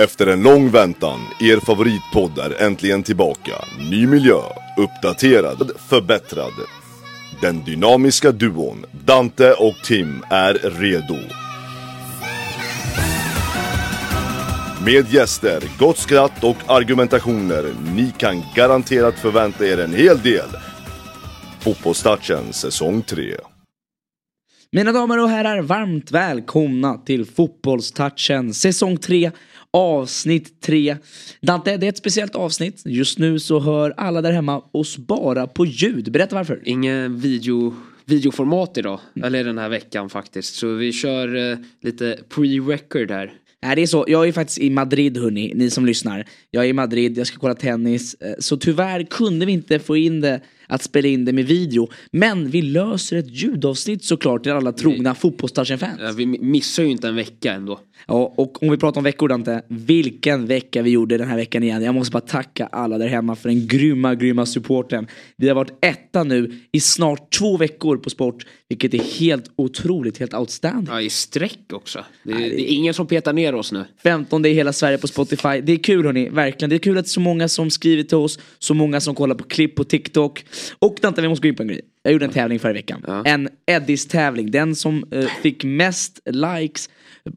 Efter en lång väntan, er favoritpodd är äntligen tillbaka. Ny miljö, uppdaterad, förbättrad. Den dynamiska duon Dante och Tim är redo. Med gäster, gott skratt och argumentationer. Ni kan garanterat förvänta er en hel del. Fotbollstouchen säsong 3. Mina damer och herrar, varmt välkomna till Fotbollstouchen säsong 3 avsnitt 3. Dante, det är ett speciellt avsnitt. Just nu så hör alla där hemma oss bara på ljud. Berätta varför. Ingen video, videoformat idag, eller den här veckan faktiskt. Så vi kör eh, lite pre-record här. Nej det är så, jag är faktiskt i Madrid hörni, ni som lyssnar. Jag är i Madrid, jag ska kolla tennis. Eh, Så tyvärr kunde vi inte få in det, att spela in det med video. Men vi löser ett ljudavsnitt såklart till alla trogna fotbollstouchen-fans. Ja, vi missar ju inte en vecka ändå. Ja, och om vi pratar om veckor Dante, vilken vecka vi gjorde den här veckan igen. Jag måste bara tacka alla där hemma för den grymma, grymma supporten. Vi har varit etta nu i snart två veckor på sport, vilket är helt otroligt, helt outstanding. Ja, i sträck också. Det, är- det är ingen som petar ner oss nu. 15 i hela Sverige på Spotify. Det är kul hörni, verkligen. Det är kul att så många som skriver till oss, så många som kollar på klipp på TikTok. Och Dante, vi måste gå in på en grej. Jag gjorde en tävling förra veckan. En Eddies tävling. Den som eh, fick mest likes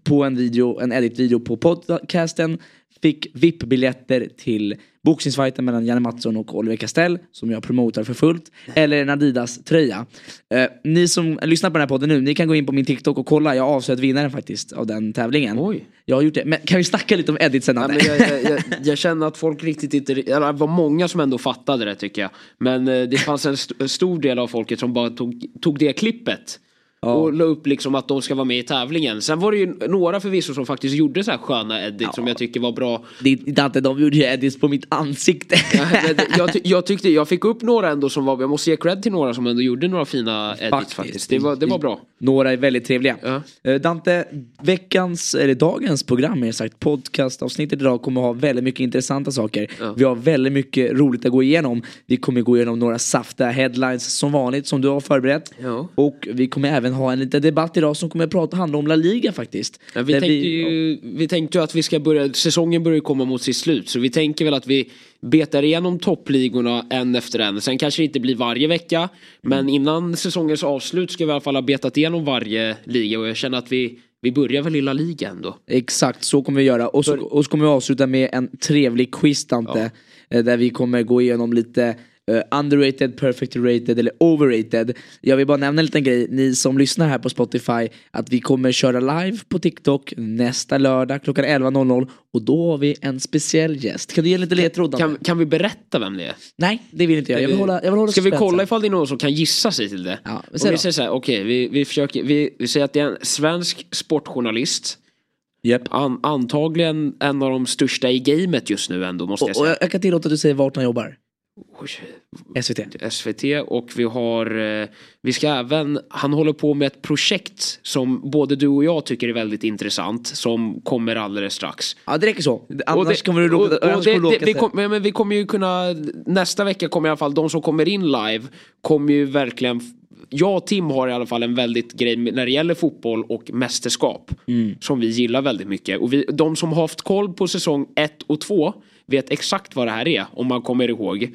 på en video, en edit-video på podcasten fick VIP-biljetter till boxningsfighten mellan Janne Mattsson och Oliver Castell som jag promotar för fullt. Eller en Adidas-tröja. Eh, ni som lyssnar på den här podden nu, ni kan gå in på min TikTok och kolla. Jag avslöjat vinnaren faktiskt av den tävlingen. Oj. Jag har gjort det. Men kan vi snacka lite om edit sen? Ja, men jag, jag, jag, jag känner att folk riktigt inte, det var många som ändå fattade det tycker jag. Men eh, det fanns en st- stor del av folket som bara tog, tog det klippet. Och la upp liksom att de ska vara med i tävlingen. Sen var det ju några förvisso som faktiskt gjorde så här sköna edit som jag tycker var bra. Det är inte alltid de gjorde ju edits på mitt ansikte. Jag, ty- jag tyckte, jag fick upp några ändå som var, jag måste ge cred till några som ändå gjorde några fina edits faktiskt. Det var, det var bra. Några är väldigt trevliga. Eh, Dante, veckans, eller dagens program är sagt, podcastavsnittet idag kommer ha väldigt mycket intressanta saker. Vi har väldigt mycket roligt att gå igenom. Vi kommer gå igenom några saftiga headlines som vanligt som du har förberett. Ja. Och vi kommer även ha en liten debatt idag som kommer att prata, handla om La Liga faktiskt. Ja, vi, tänkte ju, vi tänkte ju att vi ska börja, säsongen börjar komma mot sitt slut så vi tänker väl att vi betar igenom toppligorna en efter en. Sen kanske det inte blir varje vecka men innan säsongens avslut ska vi i alla fall ha betat igenom varje liga och jag känner att vi, vi börjar väl i La Liga ändå. Exakt, så kommer vi göra. Och så, och så kommer vi avsluta med en trevlig quiz Dante. eh, Där vi kommer gå igenom lite eh, underrated, perfect rated eller overrated. Jag vill bara nämna en liten grej, ni som lyssnar här på Spotify, att vi kommer köra live på TikTok nästa lördag klockan 11.00 och då har vi en speciell gäst. Kan du ge lite ledtråd Dante? Kan, kan vi berätta vem det är? Nej, det vill inte jag. Jag vill hålla, jag vill hålla Ska vi kolla ifall det är någon som kan gissa sig till det? Ja, vi säger vi säger så här, okej vi, vi försöker, vi, vi säger att det är en svensk sportjournalist. Japp. An, antagligen en av de största i gamet just nu ändå måste jag Och, och säga. jag, jag kan tillåta att du säger vart han jobbar. SVT. SVT och vi har eh, Vi ska även Han håller på med ett projekt Som både du och jag tycker är väldigt intressant Som kommer alldeles strax Ja det räcker så. Annars Och det- kommer du råka... och det- det- vi, kom, men vi kommer ju kunna Nästa vecka kommer i alla fall de som kommer in live Kommer ju verkligen jag och Tim har i alla fall en väldigt grej när det gäller fotboll och mästerskap. Mm. Som vi gillar väldigt mycket. Och vi, de som har haft koll på säsong 1 och 2 vet exakt vad det här är. Om man kommer ihåg.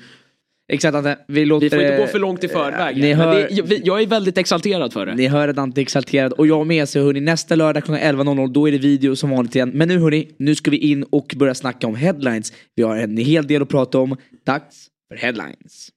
Exakt Ante, vi låter... Vi får inte gå för långt i förväg. Ni hör- det, jag är väldigt exalterad för det. Ni hör att Ante är exalterad och jag med så hörni nästa lördag klockan 11.00 då är det video som vanligt igen. Men nu hörni, nu ska vi in och börja snacka om headlines. Vi har en hel del att prata om. Dags för headlines.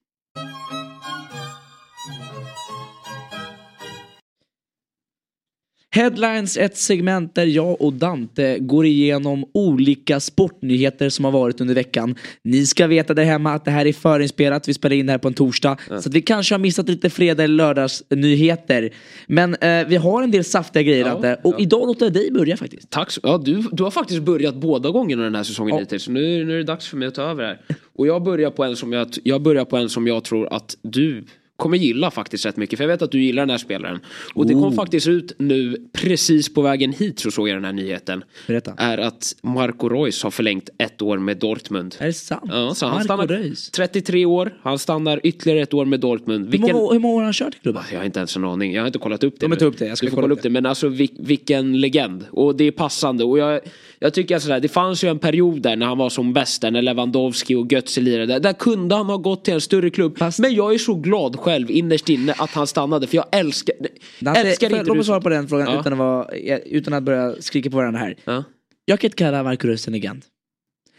Headlines, ett segment där jag och Dante går igenom olika sportnyheter som har varit under veckan. Ni ska veta där hemma att det här är förinspelat, vi spelar in det här på en torsdag. Så att vi kanske har missat lite fredag eller lördagsnyheter. Men eh, vi har en del saftiga grejer Ja, Dante. Och idag låter jag dig börja faktiskt. Tack så, ja, du, du har faktiskt börjat båda gångerna den här säsongen Ja. hittills. Så nu, nu är det dags för mig att ta över här. Och jag börjar på en som jag, jag, börjar på en som jag tror att du kommer gilla faktiskt rätt mycket. För jag vet att du gillar den här spelaren. Och det kom Oh. faktiskt ut nu precis på vägen hit så såg jag den här nyheten. Berätta. Är att Marco Reus har förlängt ett år med Dortmund. Är det sant? Ja, så han Marco stannar Reus. 33 år. Han stannar ytterligare ett år med Dortmund. Hur Vilken... många, hur många år har han kört i klubben? Jag har inte ens en aning. Jag har inte kollat upp det. Ja, men nu. ta upp det. Jag ska du får kolla upp upp det. Men alltså vil, vilken legend. Och det är passande. Och jag, jag tycker att sådär, det fanns ju en period där när han var som bäst. Där, när Lewandowski och Götze lirade. Där, kunde han ha gått till en större klubb. Fast- Men jag är så glad själv innerst inne att han stannade. För jag älskar, Dante, älskar inte låt mig svara på den frågan Ja. utan, att vara, utan att börja skrika på varandra här. Ja. Jag kan inte kalla Marco Reus en legend.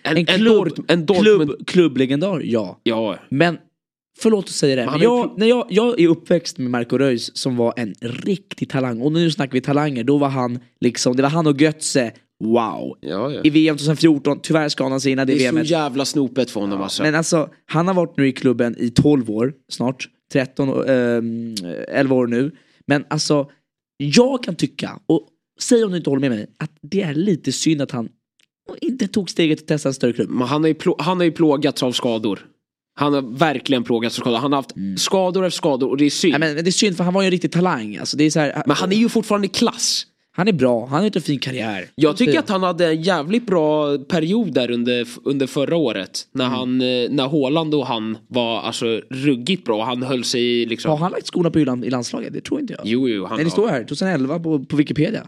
En, En, en, klubb, Dort, en Dortmund. klubb, klubblegendar, ja. Ja. Men förlåt att säga det, Men jag, när jag, jag är uppväxt med Marco Reus som var en riktig talang. Och nu snackar vi talanger, då var han liksom, det var han och Götze, wow. Ja, ja. I VM 2014, tyvärr skadade han sig innan det, Det är så jävla snopet för honom alltså. Men alltså, han har varit nu i klubben i 12 år snart. 13, och, ehm, 11 år nu. Men alltså, jag kan tycka, och säg om du inte håller med mig, att det är lite synd att han inte tog steget att testa en större klubb. Men han har, ju han har ju plågats av skador. Han har verkligen plågats av skador. Han har haft skador efter skador och det är synd. Nej, men det är synd för han var ju en riktig talang. Alltså, det är så här, Men han är ju fortfarande i klass. Han är bra, han har inte en fin karriär. Jag tycker att han hade en jävligt bra period där under, under förra året. När Mm. han, eh, när Haaland och han var alltså ruggigt bra. Han höll sig liksom... Har han lagt skorna på hyllan i landslaget? Det tror inte jag. Jo, jo. Han, Nej, det står här, 2011 på, på Wikipedia.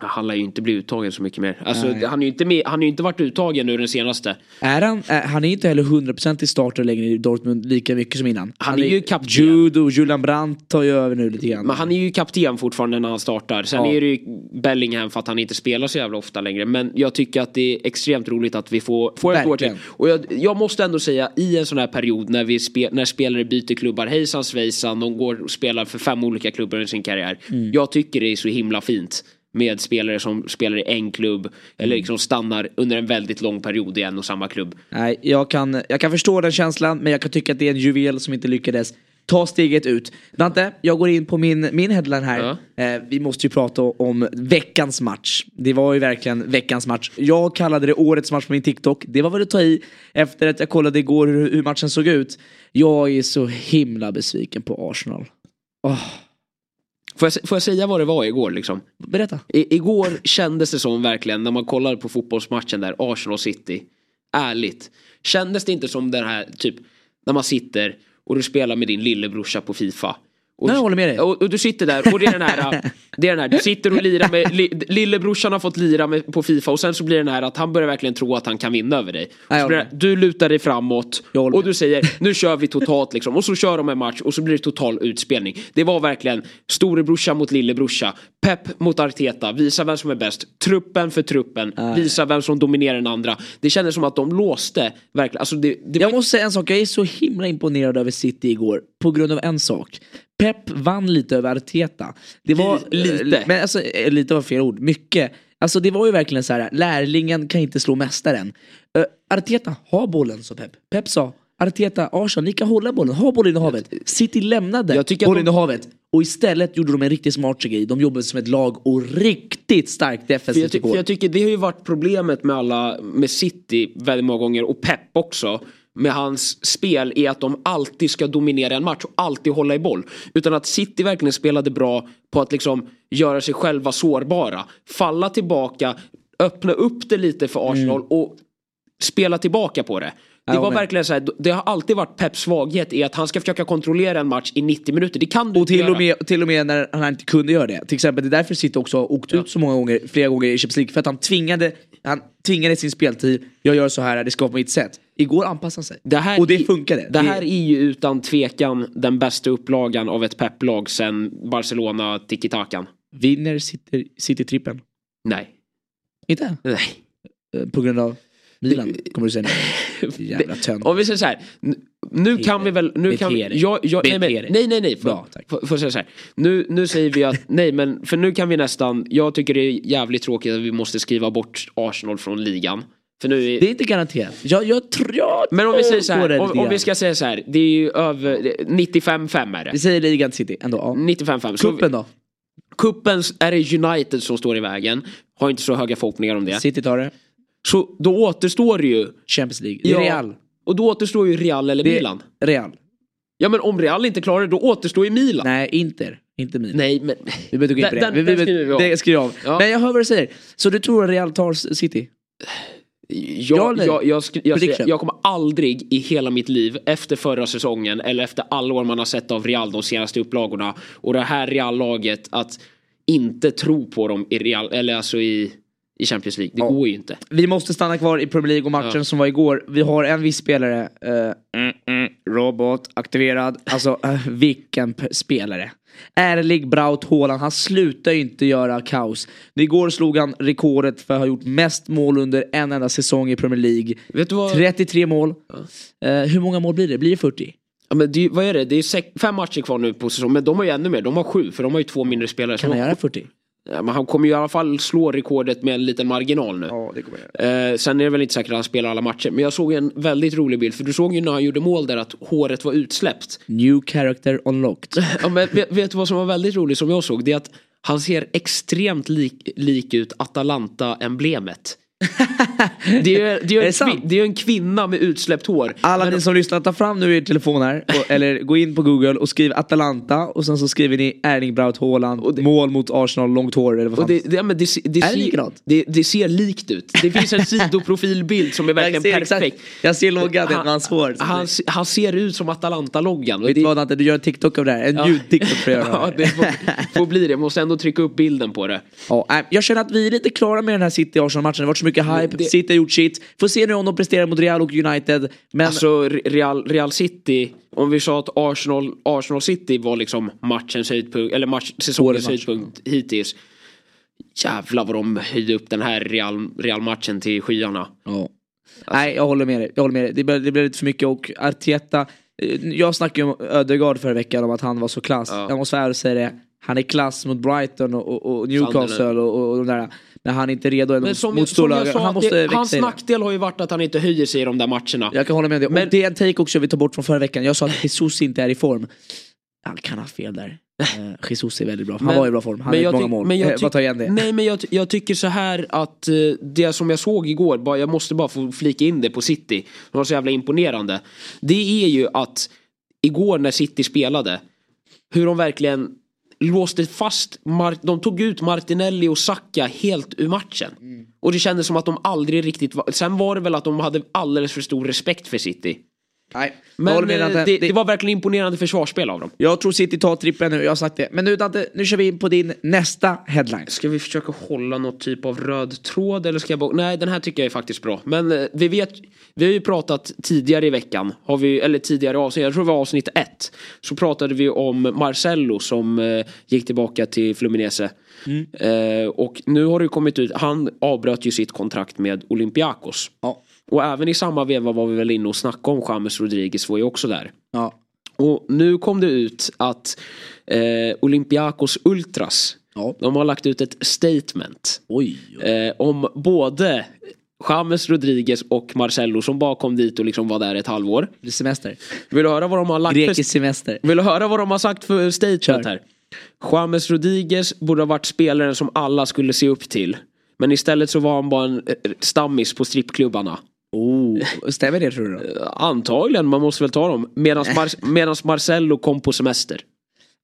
Han lär ju inte bli uttagen så mycket mer. Alltså, Nej. han, är ju inte med, han har ju inte varit uttagen nu den senaste. Är han, är, han är inte heller 100% i starter längre i Dortmund lika mycket som innan. Han är ju kapten. Jude och Julian Brandt tar ju över nu lite grann. Men han är ju kapten fortfarande när han startar. Sen Ja. är det ju Bellingham för att han inte spelar så jävla ofta längre. Men jag tycker att det är extremt roligt att vi får, får ett år till. Och jag, jag måste ändå säga i en sån här period när, vi spe, när spelare byter klubbar hejsan svejsan. De går och spelar för fem olika klubbar i sin karriär. Mm. Jag tycker det är så himla fint. Med spelare som spelar i en klubb. Eller Mm. liksom stannar under en väldigt lång period i en och samma klubb. Nej, jag kan, jag kan förstå den känslan men jag kan tycka att det är en juvel som inte lyckades ta steget ut. Dante, jag går in på min, min headline här. Eh, vi måste ju prata om veckans match. Det var ju verkligen veckans match. Jag kallade det årets match på min TikTok. Det var väl att ta i efter att jag kollade igår hur, hur matchen såg ut. Jag är så himla besviken på Arsenal. Åh, Får jag, får jag säga vad det var igår liksom? berätta. I, igår kändes det som verkligen när man kollade på fotbollsmatchen där, Arsenal City. Ärligt. Kändes det inte som den här typ när man sitter och du spelar med din lillebrorsa på Fifa. Och, Nej, jag håller med dig. Och, och du sitter där och det är den här, det är den här du sitter och lirar med, li, lillebrorsan har fått lira med, på Fifa och sen så blir det den här att han börjar verkligen tro att han kan vinna över dig. Nej, det, du lutar dig framåt och med. du säger nu kör vi totalt liksom och så kör de en match och så blir det total utspelning. Det var verkligen storebrorsa mot lillebrorsa. Pep mot Arteta, visa vem som är bäst. Truppen för truppen, visa vem som dominerar den andra. Det kändes som att de låste verkligen. Alltså det, det Jag var- måste säga en sak, jag är så himla imponerad över City igår på grund av en sak. Pep vann lite över Arteta. Det var, Lite. Men alltså, eh, lite var fel ord, mycket. Alltså det var ju verkligen så här, lärlingen kan inte slå mästaren. Uh, Arteta, ha bollen sa Pep. Pep sa, Arteta, Arsenal, ni kan hålla bollen, ha bollen i havet. City lämnade Jag tycker bollen de- i havet. Och istället gjorde de en riktigt smart grej. De jobbade som ett lag och riktigt starkt För jag, defensivt ty- jag tycker det har ju varit problemet med alla, med City väldigt många gånger och Pep också. Med hans spel är att de alltid ska dominera en match och alltid hålla i boll. Utan att City verkligen spelade bra på att liksom göra sig själva sårbara. Falla tillbaka, öppna upp det lite för Arsenal och spela tillbaka på det. Det var verkligen så här, det har alltid varit Peps svaghet i att han ska försöka kontrollera en match i 90 minuter. Det kan du Och till göra. och, med, till och med när han inte kunde göra det. Till exempel det är därför City också har åkt ut så många gånger, flera gånger i Champions League. För att han tvingade, han tvingade sin speltid. Jag gör så här, det ska vara på mitt sätt. Igår anpassade han sig. Det här och det är- funkade. Det här är ju utan tvekan den bästa upplagan av ett Pep-lag sen Barcelona tiki-takan. Vinner City, City-trippen. Nej. Inte? Nej. Eh, På grund av Milan, kommer du säga nu. Jävla tönt. Om vi säger så här. Nu kan vi väl, nu kan vi, jag, jag, nej, men, nej nej nej, får, Bra, jag säga så här. Nu, nu säger vi att, nej men för nu kan vi nästan, jag tycker det är jävligt tråkigt att vi måste skriva bort Arsenal från ligan. För nu är, Det är inte garanterat. Jag, jag tror... Jag men om vi säger så här, om, om vi ska säga så här, det är ju över, det- 95-5 är det. Vi säger ligan till City ändå. Ja. 95-5. Så Kuppen då? Kuppen är det United som står i vägen. Har inte så höga förhoppningar om det. City tar det. Så då återstår det ju, Champions League. Ja. Real. Och då återstår ju Real eller Det Milan. Real. Ja men om Real inte klarar det, då återstår ju Milan. Nej, Inter. Inte Milan. Nej men... Vi behöver inte gå in på det. vi, vi, skriver vi av. det skriver jag av. Ja. Men jag hör vad du säger. Så du tror att Real tar City? Ja, Jag, jag, jag, jag kommer aldrig i hela mitt liv efter förra säsongen eller efter alla år man har sett av Real de senaste upplagorna och det här Real-laget att inte tro på dem i Real, eller alltså i, i Champions League. Det går ju inte. Vi måste stanna kvar i Premier League och matchen Ja. som var igår. Vi har en viss spelare. eh, mm, mm, robot, aktiverad. Alltså eh, vilken spelare. Ärlig Braut Haaland, han slutar ju inte göra kaos. Igår slog han rekordet för att ha gjort mest mål under en enda säsong i Premier League. Vet du vad? 33 mål. Eh, hur många mål blir det? Blir det 40? Ja, men det, vad är det? Det är sex, fem matcher kvar nu på säsongen men de har ju ännu mer. De har sju för de har ju två mindre spelare. Kan han göra 40? Ja, men han kommer ju i alla fall slå rekordet med en liten marginal nu. Ja, det kommer jag. Eh, sen är det väl inte säkert att han spelar alla matcher. Men jag såg en väldigt rolig bild. För du såg ju när han gjorde mål där att håret var utsläppt. New character unlocked. Ja, men vet, vet du vad som var väldigt roligt som jag såg? Det är att han ser extremt lik, lik ut Atalanta-emblemet. Det är, det, är Är det en det är en kvinna med utsläppt hår. Alla Men- ni som lyssnar, ta fram nu er telefon här, och, eller gå in på google och skriv Atalanta och sen så skriver ni Erling Braut Haaland, mål mot Arsenal, långt hår eller vad fan. Och det, det, ja, men det, det, Är det likadant? det, det ser likt ut. Det finns en sidoprofilbild som är verkligen jag perfekt. exakt, jag ser loggan med hans hår. Han, han ser ut som Atalanta-loggan. Vet det- du vad Dante, du gör en TikTok av det här, en Ja. ljud-TikTok för att göra Ja, det det får, får bli det. Jag måste ändå trycka upp bilden på det. Ja, jag känner att vi är lite klara med den här City-Arsenal-matchen, det har varit så mycket hype, det- City har gjort sitt. Får se nu om de presterar mot Real och United. Men Alltså Real, Real City, om vi sa att Arsenal, Arsenal City var liksom matchens höjdpunkt, eller match, säsongens match. höjdpunkt hittills. Jävlar vad de höjde upp den här Real, Real-matchen till skyarna. Ja. Nej, jag håller med dig. Jag håller med dig. Det, blev, det blev lite för mycket och Arteta, eh, jag snackade ju om Ödegaard förra veckan om att han var så klass. Ja. Jag måste vara och säga det. Han är klass mot Brighton och, och, och Newcastle och, och de där. Men han är inte redo ännu Men mot, mot storlag. Han måste det, hans det. nackdel har ju varit att han inte höjer sig i de där matcherna. Jag kan hålla med det. Men- och det är en take också vi tar bort från förra veckan. Jag sa att Jesus inte är i form. Han kan ha fel där. Eh, Jesus är väldigt bra. Han Men- var i bra form. Han har gjort många mål. men jag Eh, igen det. Nej men jag, jag tycker så här att eh, det som jag såg igår, bara, jag måste bara få flika in det på City. Det var så jävla imponerande. Det är ju att igår när City spelade, hur de verkligen låste fast, Mar- de tog ut Martinelli och Saka helt ur matchen. Mm. Och det kändes som att de aldrig riktigt var, sen var det väl att de hade alldeles för stor respekt för City. Nej, Men med eh, det, det var verkligen imponerande försvarsspel av dem. Jag tror City tar trippen nu, jag har sagt det. Men nu Dante, nu kör vi in på din nästa headline. Ska vi försöka hålla något typ av röd tråd eller ska jag bara... Nej den här tycker jag är faktiskt bra. Men eh, vi vet, vi har ju pratat tidigare i veckan, har vi, eller tidigare avsnitt, jag tror det var avsnitt ett. Så pratade vi om Marcello som eh, gick tillbaka till Fluminense. Eh, och nu har det kommit ut, han avbröt ju sitt kontrakt med Olympiakos. Ja. Och även i samma veva var vi väl inne och snackade om James Rodriguez var ju också där. Ja. Och nu kom det ut att eh, Olympiakos Ultras, Ja. de har lagt ut ett statement Oj. eh, om både James Rodriguez och Marcello som bara kom dit och liksom var där ett halvår. Det semester. Vill du höra vad de har lagt Grekisk för, semester. Vill du höra vad de har sagt för statement Kör. här? James Rodriguez borde ha varit spelaren som alla skulle se upp till. Men istället så var han bara en eh, stammis på strippklubbarna. Oh. stämmer det tror du? Då? Antagligen, man måste väl ta dem. Medan Mar- Marcello kom på semester.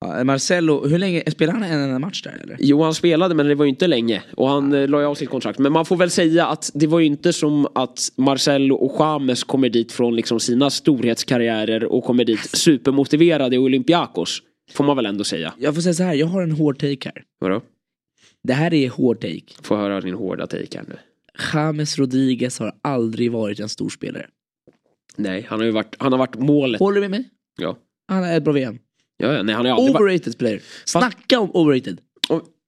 Ja, Marcelo, hur länge, spelar han en enda match där eller? Jo, han spelade men det var ju inte länge. Och han eh, la ju av sitt kontrakt. Men man får väl säga att det var ju inte som att Marcello och James kommer dit från liksom sina storhetskarriärer och kommer dit supermotiverade i Olympiakos. Får man väl ändå säga. Jag får säga så här, jag har en hård take här. Vadå? Det här är hård take. Får höra din hårda take här nu. James Rodriguez har aldrig varit en stor spelare. Nej, han har ju varit, han har varit målet. Håller du med mig? Ja. Han är ett bra VM. Ja, ja, nej, han har ju aldrig varit... Overrated player. Snacka om overrated.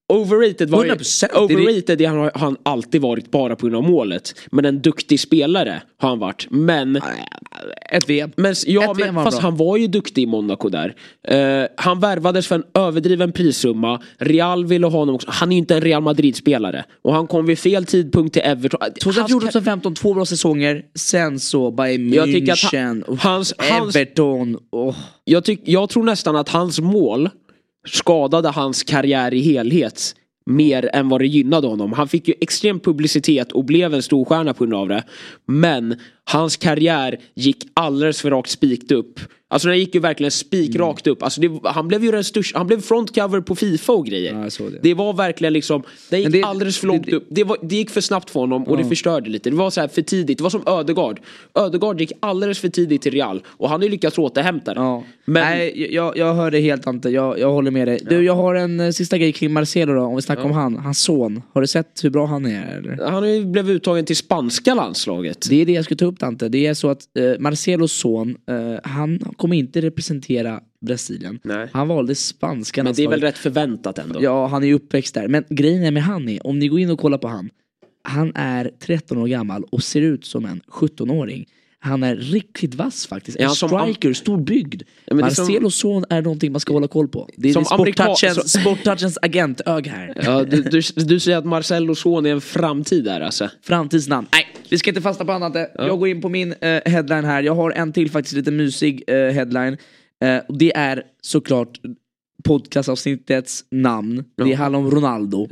Overrated var ju, 100%. overrated det har han alltid varit bara på grund av målet. Men en duktig spelare har han varit. Men, Ett VM. men, ja, Ett VM men var fast bra. han var ju duktig i Monaco där. Eh, han värvades för en överdriven prissumma. Real ville ha honom också. Han är ju inte en Real Madrid-spelare. Och han kom vid fel tidpunkt till Everton. 2014-2015, två bra säsonger. Sen så Bayern München, han- hans- hans- Everton. åh. jag, tyck, jag tror nästan att hans mål skadade hans karriär i helhet mer än vad det gynnade honom. Han fick ju extrem publicitet och blev en stor stjärna på grund av det. Men hans karriär gick alldeles för rakt spikt upp. Alltså den gick ju verkligen spikrakt upp. Alltså det, han blev ju den största, han blev frontcover på Fifa och grejer. Ja, såg det. var verkligen liksom, den gick det- alldeles för långt det- det- upp. Det, var, det gick för snabbt för honom och det förstörde lite. Det var så här för tidigt. Det var som Ödegard. Ödegard gick alldeles för tidigt till Real. Och han har ju lyckats återhämta det. Ja. Men, Nej, jag, jag hör det helt Ante, jag, jag håller med dig. Du, jag har en eh, sista grej kring Marcelo då, om vi snackar om han, hans son. Har du sett hur bra han är? Eller? Han ju blivit uttagen till spanska landslaget. Det är det jag skulle ta upp Dante. Det är så att eh, Marcelos son, eh, han kommer inte representera Brasilien. Nej. Han valde spanska Men det är väl rätt förväntat ändå. Ja, han är uppväxt där. Men grejen är med han är, om ni går in och kollar på han. Han är 13 år gammal och ser ut som en 17-åring. Han är riktigt vass faktiskt. En striker. Ja, det är som- Marcelos son är någonting man ska hålla koll på. Det är Som sporttouchens, sporttouchens agentög här. Ja, du, du, du säger att Marcellos son är en framtid där alltså. Framtidsnamn. Nej, vi ska inte fasta på annat. Jag går in på min eh, headline här. Jag har en till faktiskt lite mysig eh, headline. Och det är såklart podcastavsnittets namn. Det handlar om Ronaldo.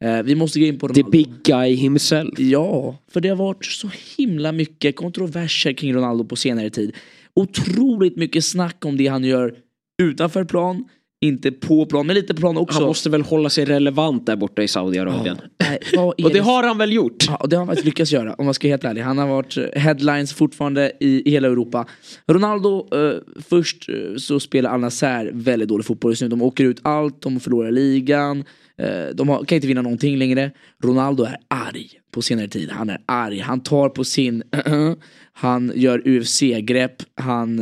Eh, vi måste gå in på The Ronaldo. big guy himself. Ja, för det har varit så himla mycket kontroverser kring Ronaldo på senare tid. Otroligt mycket snack om det han gör utanför plan, inte på plan, men lite på plan också. Han måste väl hålla sig relevant där borta i Saudiarabien. Är Och det har han väl gjort? Ja, och det har han faktiskt lyckats göra om man ska vara helt ärlig. Han har varit headlines fortfarande i, i hela Europa. Ronaldo, eh, först eh, så spelar Al Nassr väldigt dålig fotboll just nu. De åker ut allt, de förlorar ligan. Eh, de har, kan inte vinna någonting längre. Ronaldo är arg på senare tid. Han är arg. Han tar på sin... han gör UFC-grepp. Han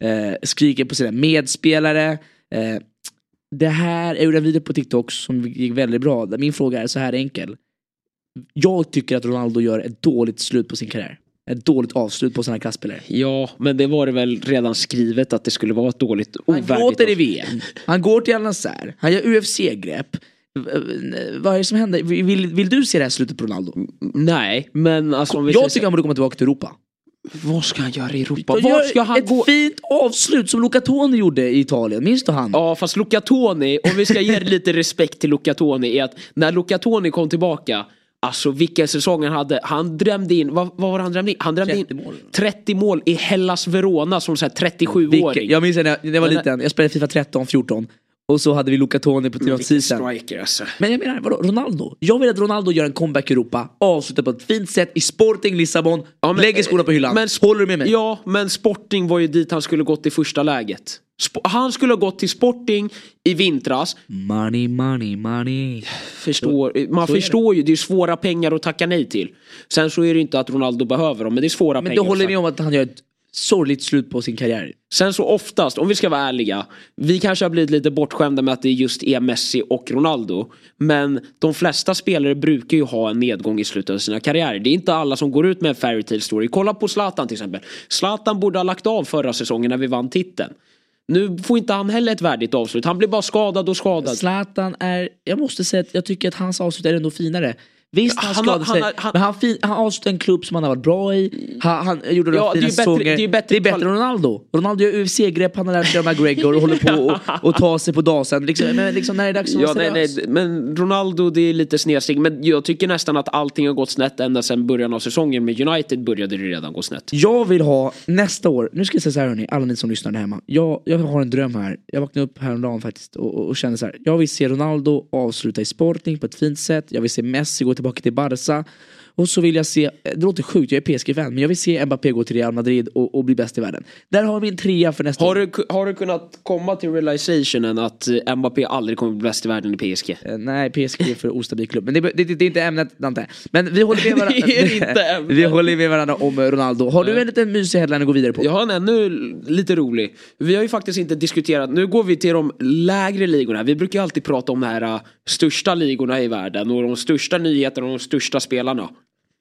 eh, skriker på sina medspelare. Eh, det här, jag gjorde en video på TikTok som gick väldigt bra. Min fråga är så här enkel. Jag tycker att Ronaldo gör ett dåligt slut på sin karriär. Ett dåligt avslut på sina klasspelare. Ja, men det var det väl redan skrivet att det skulle vara ett dåligt, Han ovärdigt... gråter i VM. Han går till Al Nassr. Han gör UFC-grepp. Vad är det som händer? Vill, vill du se det här slutet på Ronaldo? Nej, men alltså om vi Jag tycker så- han borde komma tillbaka till Europa. Vad ska han göra i Europa? Var ska han ett gå? fint avslut som Luca Toni gjorde i Italien. Minns du han? Ja fast Luca Toni, om vi ska ge lite respekt till Luca Toni är att när Luca Toni kom tillbaka Alltså vilken säsong han hade. Han drömde in, vad, vad var han drömde in? Han drömde 30 in mål. 30 mål i Hellas Verona som såhär 37-åring. Vilken- Jag minns när jag, när jag var liten, jag spelade Fifa 13, 14. Och så hade vi Luca Toni på Vilken Season. striker alltså. Men jag menar, vadå, Ronaldo? Jag vill att Ronaldo gör en comeback i Europa, avslutar på ett fint sätt i Sporting Lissabon, Ja, men- lägger skorna på hyllan. men- Håller du med mig? Ja, men Sporting var ju dit han skulle gått i första läget. Sp- han skulle ha gått till Sporting i vintras. Money, money, money. Förstår, man så är det. förstår ju, det är svåra pengar att tacka nej till. Sen så är det inte att Ronaldo behöver dem, men det är svåra Men pengar. du håller med om att han gör ett sorgligt slut på sin karriär? Sen så oftast, om vi ska vara ärliga, vi kanske har blivit lite bortskämda med att det just är Messi och Ronaldo. Men de flesta spelare brukar ju ha en nedgång i slutet av sina karriärer. Det är inte alla som går ut med en fairytale story. Kolla på Zlatan till exempel. Zlatan borde ha lagt av förra säsongen när vi vann titeln. Nu får inte han heller ett värdigt avslut. Han blir bara skadad och skadad. Zlatan är, jag måste säga att jag tycker att hans avslut är ändå finare. Visst han, Han skadade han sig, har- han- men han, fin, han avslutade en klubb som han har varit bra i. Han, han gjorde några Ja, fina säsonger. det är bättre det är bättre än Ronaldo. Ronaldo gör UFC-grepp, han har lärt sig av McGregor och håller på och, och ta sig på dasen. Liksom, men liksom när är det dags att Ja, nej, nej, men Ronaldo det är lite snedsteg. Men jag tycker nästan att allting har gått snett ända sedan början av säsongen. Med United började det redan gå snett. Jag vill ha nästa år, nu ska jag säga så här hörni, alla ni som lyssnar där hemma. Jag, jag har en dröm här. Jag vaknade upp häromdagen faktiskt och, och, och kände så här. Jag vill se Ronaldo avsluta i Sporting på ett fint sätt. Jag vill se Messi gå tillbaka till Barca. Och så vill jag se, det låter sjukt, jag är PSG-fan, men jag vill se Mbappé gå till Real Madrid och, och bli bäst i världen. Där har vi en trea för nästa Har år. du, har du kunnat komma till realizationen att eh, Mbappé aldrig kommer bli bäst i världen i PSG? Eh, Nej, PSG är för ostabil klubb. Men det, det, det är inte ämnet Dante. Men vi håller med varandra, Det är inte ämnet. vi håller med varandra om Ronaldo. Har du en liten mysig headline att gå vidare på? Jag har en ännu lite rolig. Vi har ju faktiskt inte diskuterat, nu går vi till de lägre ligorna. Vi brukar alltid prata om de här uh, största ligorna i världen och de största nyheterna och de största spelarna.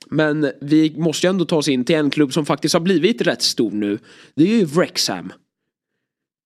Men vi måste ju ändå ta oss in till en klubb som faktiskt har blivit rätt stor nu. Det är ju Wrexham.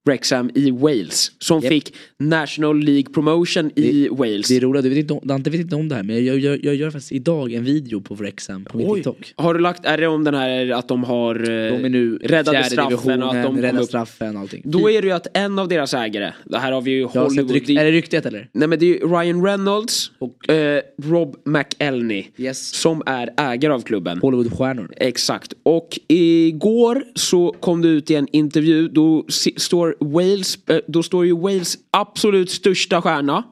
Wrexham i Wales. Som Japp. fick National League Promotion i Wales. Det är roligt, du vet inte om, Dante vet inte om det här men jag, jag, jag gör faktiskt idag en video på Wrexham på min. TikTok. Har du lagt, är det om den här att de har eh, De är nu räddade straffen och att de räddade straffen och allting. Då är det ju att en av deras ägare, det här har vi ju Hollywood. rykt, är det ryktet eller? Nej men det är ju Ryan Reynolds och eh, Rob McElhenney Yes. som är ägare av klubben. Hollywoodstjärnor. Exakt. Och igår så kom det ut i en intervju, då står Wales, eh, då står ju Wales absolut största stjärna.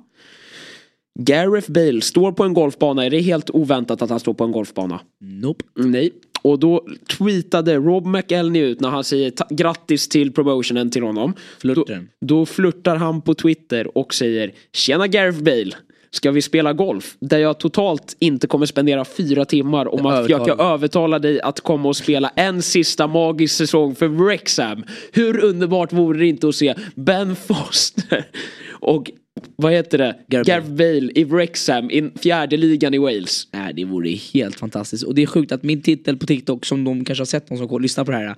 Gareth Bale står på en golfbana, är det helt oväntat att han står på en golfbana? Nope. Nej. Och då tweetade Rob McElhenney ut när han säger grattis till promotionen till honom. Flörten. Då, då flörtar han på Twitter och säger Tjena Gareth Bale. Ska vi spela golf? Där jag totalt inte kommer spendera fyra timmar om att försöka övertala dig att komma och spela en sista magisk säsong för Wrexham. Hur underbart vore det inte att se Ben Foster och vad heter det? Gareth Bale i Wrexham i fjärde ligan i Wales. Nej, det vore helt fantastiskt. Och det är sjukt att min titel på TikTok som de kanske har sett någon som lyssnar på det här.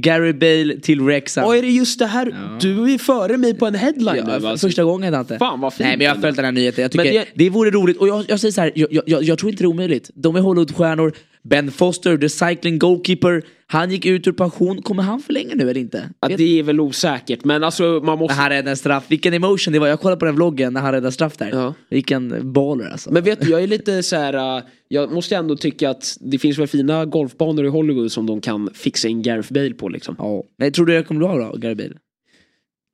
Gary Bale till Wrexham. Och är det just det här? Du är före mig på en headline Ja, nu alltså. första gången Dante. Fan, vad fint Nej men jag har följt den här nyheten. Jag tycker Men det... det- vore roligt. Och jag, jag säger så här, jag, jag, jag tror inte det är omöjligt. De är Hollywoodstjärnor. Ben Foster, the cycling goalkeeper. Han gick ut ur pension. Kommer han förlänga nu eller inte? Ja, det är väl osäkert men alltså man När måste... han räddade straff. Vilken emotion det var. Jag kollade på den vloggen när han räddade straff där. Ja. Vilken baller alltså. Men vet du, jag är lite så här. äh, Jag måste ändå tycka att det finns väl fina golfbanor i Hollywood som de kan fixa in Gareth Bale på liksom. Ja. Men tror du det kommer bli bra då, Gary Bale?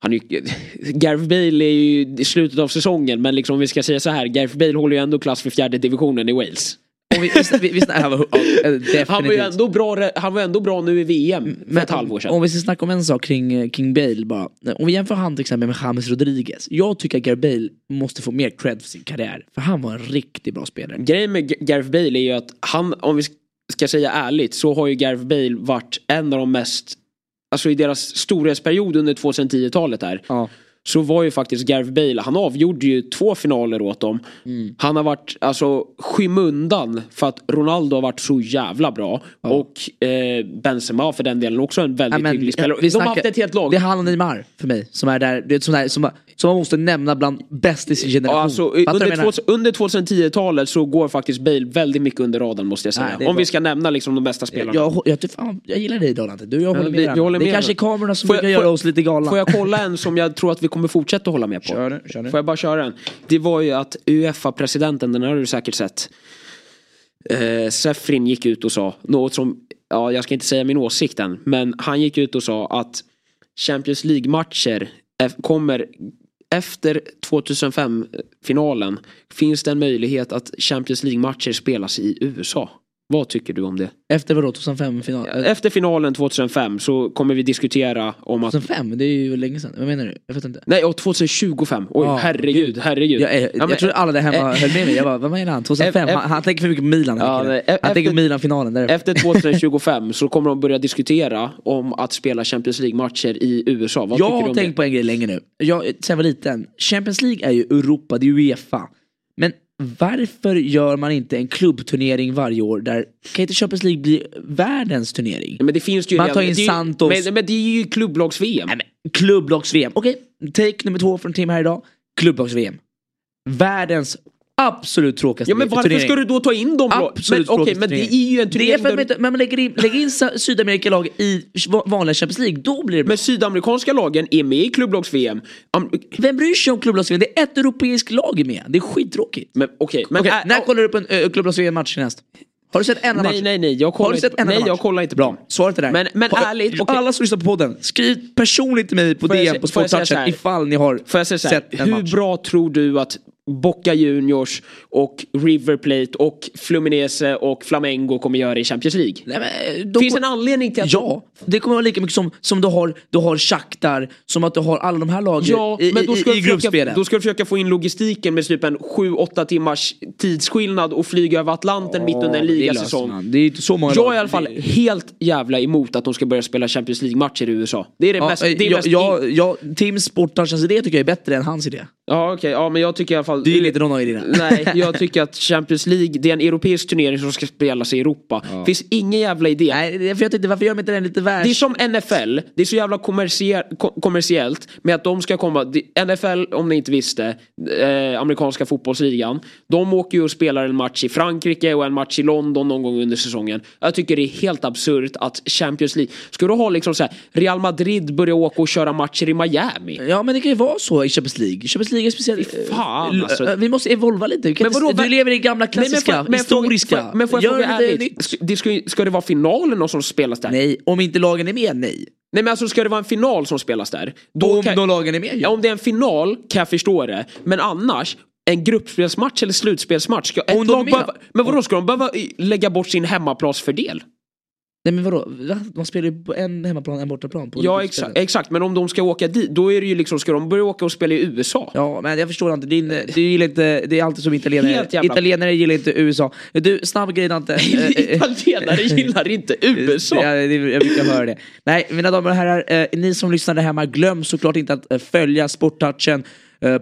Han är ju, Gareth Bale är ju i slutet av säsongen men liksom om vi ska säga så här. Gareth Bale håller ju ändå klass för fjärde divisionen i Wales. Om vi, vi, vi, vi, ja, ja, definitivt. Han var ändå bra, han var ändå bra nu i VM för ett halvår sedan. Om vi ska snacka om en sak kring eh, King Bale bara. Om vi jämför han till exempel med James Rodriguez. Jag tycker att Gary Bale måste få mer cred för sin karriär. För han var en riktigt bra spelare. Grejen med Gareth Bale är ju att han, om vi ska säga ärligt, så har ju Gareth Bale varit en av de mest, alltså i deras storhetsperiod under 2010-talet där. Ja. Så var ju faktiskt Gareth Bale, han avgjorde ju två finaler åt dem. Mm. Han har varit, alltså skymundan för att Ronaldo har varit så jävla bra. Och eh, Benzema för den delen också en väldigt Ja, men, hygglig spelare. vi De har snackar- haft ett helt lag. Det är han och Neymar för mig. Som är där, det är sån där, som, som man måste nämna bland bäst i sin generation. Ja, alltså, under, jag menar? 2000 under 2010-talet så går faktiskt Bale väldigt mycket under radarn måste jag säga. Nej, Om bra. vi ska nämna liksom de bästa spelarna. jag, jag, jag, fan, jag gillar dig Dante. Du jag håller med vi- vi håller Det är med kanske är kamerorna som Får brukar göra oss lite galna. Får jag kolla en som jag tror att vi kommer fortsätta hålla med på? Kör nu, kör nu. Får jag bara köra en? Det var ju att Uefa-presidenten, den har du säkert sett. Eh, Sefrin gick ut och sa något som, ja jag ska inte säga min åsikt än, men han gick ut och sa att Champions League-matcher kommer efter 2005-finalen finns det en möjlighet att Champions League-matcher spelas i USA. Vad tycker du om det? Efter vadå, 2005-final? Efter finalen 2005 så kommer vi diskutera om att 2005? Det är ju länge sedan. Vad menar du? Jag vet inte. Nej, och 2025. Oj, Ja, herregud, herregud. Jag, är, Ja, men- jag tror alla där hemma eh, höll med mig. Jag bara, vad menar han? 2005? eh, Han, han tänker för mycket på Milan. Ja, han efter- tänker Milan-finalen. Efter 2025 så kommer de börja diskutera om att spela Champions League-matcher i USA. Vad jag har tänkt det? på en grej länge nu. Jag, sen jag var liten. Champions League är ju Europa, det är Uefa. Varför gör man inte en klubbturnering varje år där, kan inte Champions League bli världens turnering? Men det finns ju Man tar in det ju- Santos. Men, men det är ju klubblags-VM. Klubblags-VM. Okej, take nummer två från Tim här idag. Klubblags-VM. Världens Absolut tråkigaste Ja men varför turnering. ska du då ta in dem? då? Absolut men, tråkigaste men det turnering. är ju en Det är turnering för att man, där, inte, man lägger in, lägger in Sydamerikalag i va- vanliga Champions League, då blir det bra. Men sydamerikanska lagen är med i klubblags-VM. Am- Vem bryr sig om klubblags Det är ett europeiskt lag med. Det är skittråkigt. Men okej, men... Okej, äh, när ja, kollar du på en uh, klubblags match senast? Har du sett en enda match? Nej, nej, nej. Jag kollar Har du inte, sett en enda nej, match? jag kollar inte på Bra, svaret är där. Men, men Har- ärligt, okej. Alla som lyssnar på podden, skriv personligt till mig på Får DM på jag så Sporttouchen ifall ni har sett en hur match. bra tror du att Boca Juniors och River Plate och Fluminense och Flamengo kommer göra i Champions League? Nej, men, Finns en anledning till att... Ja, det kommer vara lika mycket som, som du har, du har Shakhtar, som att du har alla de här lagen Ja, i, men då ska, i, du i försöka, gruppspelet. då ska du försöka få in logistiken med typ en 7-8 timmars tidsskillnad och flyga över Atlanten mitt under en ligasäsong. Det är inte så många Jag är i alla fall helt jävla emot att de ska börja spela Champions League-matcher i USA. Det är det Ja, mest... Det är jag, mest jag, jag, Tims Sporttouchens idé tycker jag är bättre än hans idé. Ja okej, ja men jag tycker i alla fall... Du gillar inte någon av idéerna? Nej, jag tycker att Champions League, det är en europeisk turnering som ska spelas i Europa. Finns ingen jävla idé. Nej, för jag tänkte varför gör de inte den lite världs... Det är som NFL, det är så jävla kommersie- ko- kommersiellt med att de ska komma, NFL om ni inte visste, eh, amerikanska fotbollsligan, de åker ju och spelar en match i Frankrike och en match i London någon gång under säsongen. Jag tycker det är helt absurt att Champions League, ska du ha liksom så här, Real Madrid börja åka och köra matcher i Miami? Ja men det kan ju vara så i Champions League. Champions League är speciellt. Fan, Eh, alltså. Vi måste evolva lite. Kan Men inte- vadå, du vem- lever i gamla Nej, klassiska, får- men historiska. Men får jag fråga ärligt, ska, det ska, det vara finalen som spelas där? Nej, om inte lagen är med, nej. Nej men alltså ska det vara en final som spelas där? Då om kan- lagen är med, Ja, om det är en final kan jag förstå det. Men annars, en gruppspelsmatch eller slutspelsmatch. Ska ett lag behöva, men vadå, ska de behöva lägga bort sin hemmaplansfördel? Nej men vadå? Va? Man spelar ju på en hemmaplan, en bortaplan. På Ja exakt, exakt, men om de ska åka dit, då är det ju liksom, ska de börja åka och spela i USA? Ja, men jag förstår inte. Din, du gillar inte, det är alltid som italienare. Italienare gillar inte USA. Du, snabb grej Dante. Eh, eh, Italienare gillar inte USA. Ja, det, jag brukar höra det. Nej, mina damer och herrar, eh, ni som lyssnar där hemma, glöm såklart inte att eh, följa Sporttouchen eh,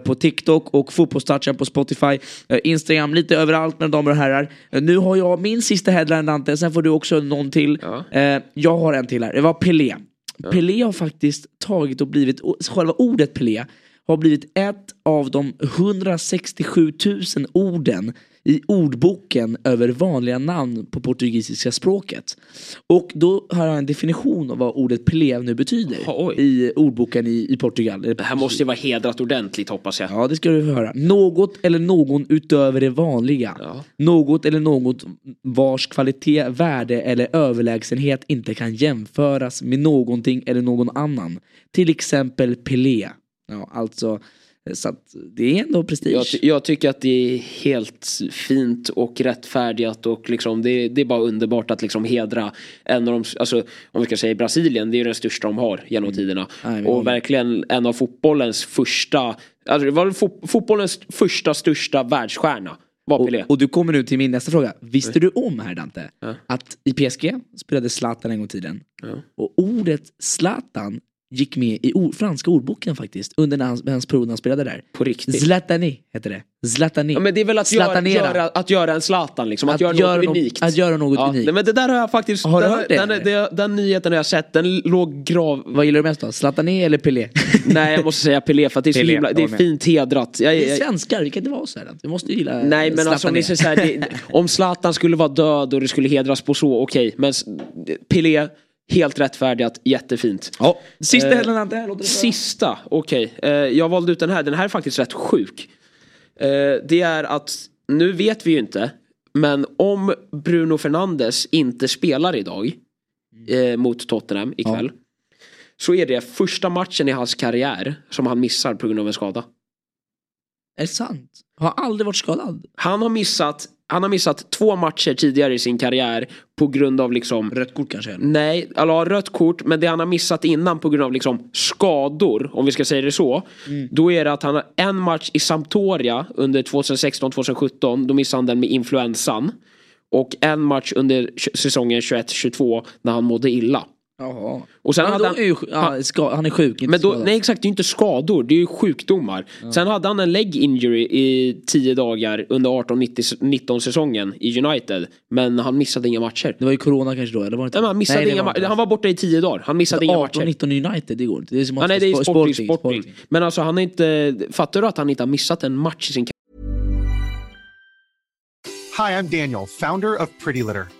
på TikTok och Fotbollstouchen på Spotify, eh, Instagram, lite överallt mina damer och herrar. Eh, nu har jag min sista headline Dante, sen får du också någon till. Ja. Eh, jag har en till här, det var Pelé. Pelé har faktiskt tagit och blivit, själva ordet Pelé har blivit ett av de 167 000 orden i ordboken över vanliga namn på portugisiska språket. Och då har jag en definition av vad ordet Pelé nu betyder Oj. i ordboken i, i Portugal. Det här måste ju vara hedrat ordentligt hoppas jag. Ja, det ska du få höra. Något eller någon utöver det vanliga. Ja. Något eller något vars kvalitet, värde eller överlägsenhet inte kan jämföras med någonting eller någon annan. Till exempel Pelé. Ja, alltså, så att det är ändå prestige. Jag, jag tycker att det är helt fint och rättfärdigt och liksom det, det är bara underbart att liksom hedra en av de, alltså om vi ska säga Brasilien, det är ju den största de har genom tiderna. Nej, och verkligen en av fotbollens första, alltså det var fo- fotbollens första största världsstjärna. Och, och du kommer nu till min nästa fråga. Visste du om här Dante, Ja. att i PSG spelade Zlatan en gång i tiden. Ja. Och ordet Zlatan gick med i ord, franska ordboken faktiskt under hans, hans period när han spelade där. På riktigt. Zlatani heter det. Zlatani. Ja, men det är väl att göra, göra, att göra en Zlatan liksom, att, Att göra, göra något något- unikt. att göra något unikt. Nej, men det där har jag faktiskt, Har du den, hört det, Den, den, den nyheten har jag sett, den låg grav... Vad gillar du mest då? Zlatani eller Pelé? Nej jag måste säga Pelé för att det är, så Pelé, himla, det är jag fint hedrat. Jag, Vi är jag, svenskar, vi kan inte vara så här. Vi måste gilla Nej men alltså om, ni så här, det, om Zlatan skulle vara död och det skulle hedras på så, okej. Men s- Pelé, helt rättfärdigat, jättefint. Ja, sista Eh, låter det bra? Sista, okej. Eh, jag valde ut den här, den här är faktiskt rätt sjuk. Eh, det är att, nu vet vi ju inte, men om Bruno Fernandes inte spelar idag eh, mot Tottenham ikväll. Så är det första matchen i hans karriär som han missar på grund av en skada. Är det sant? Har aldrig varit skadad? Han har missat, han har missat två matcher tidigare i sin karriär på grund av liksom Rött kort kanske? Nej, alltså rött kort men det han har missat innan på grund av liksom skador, om vi ska säga det så. Då är det att han har en match i Sampdoria under 2016-2017, då missade han den med influensan. Och en match under säsongen 21-22 när han mådde illa. Jaha. Och sen hade han, är ju, ja, ska, han är sjuk, inte men då, nej exakt, det är ju inte skador, det är ju sjukdomar. Sen hade han en leg injury i 10 dagar under 18-19 säsongen i United. Men han missade inga matcher. Det var ju corona kanske då, eller var det inte? Nej, men han, missade Nej, det inga var han var borta i 10 dagar, han missade inga matcher. 18-19 United, det går inte. Det är som Ja, nej det är spo- sporting, sporting. Men alltså han har inte, fattar du att han inte har missat en match i sin Hi, I'm Daniel, founder of Pretty Litter.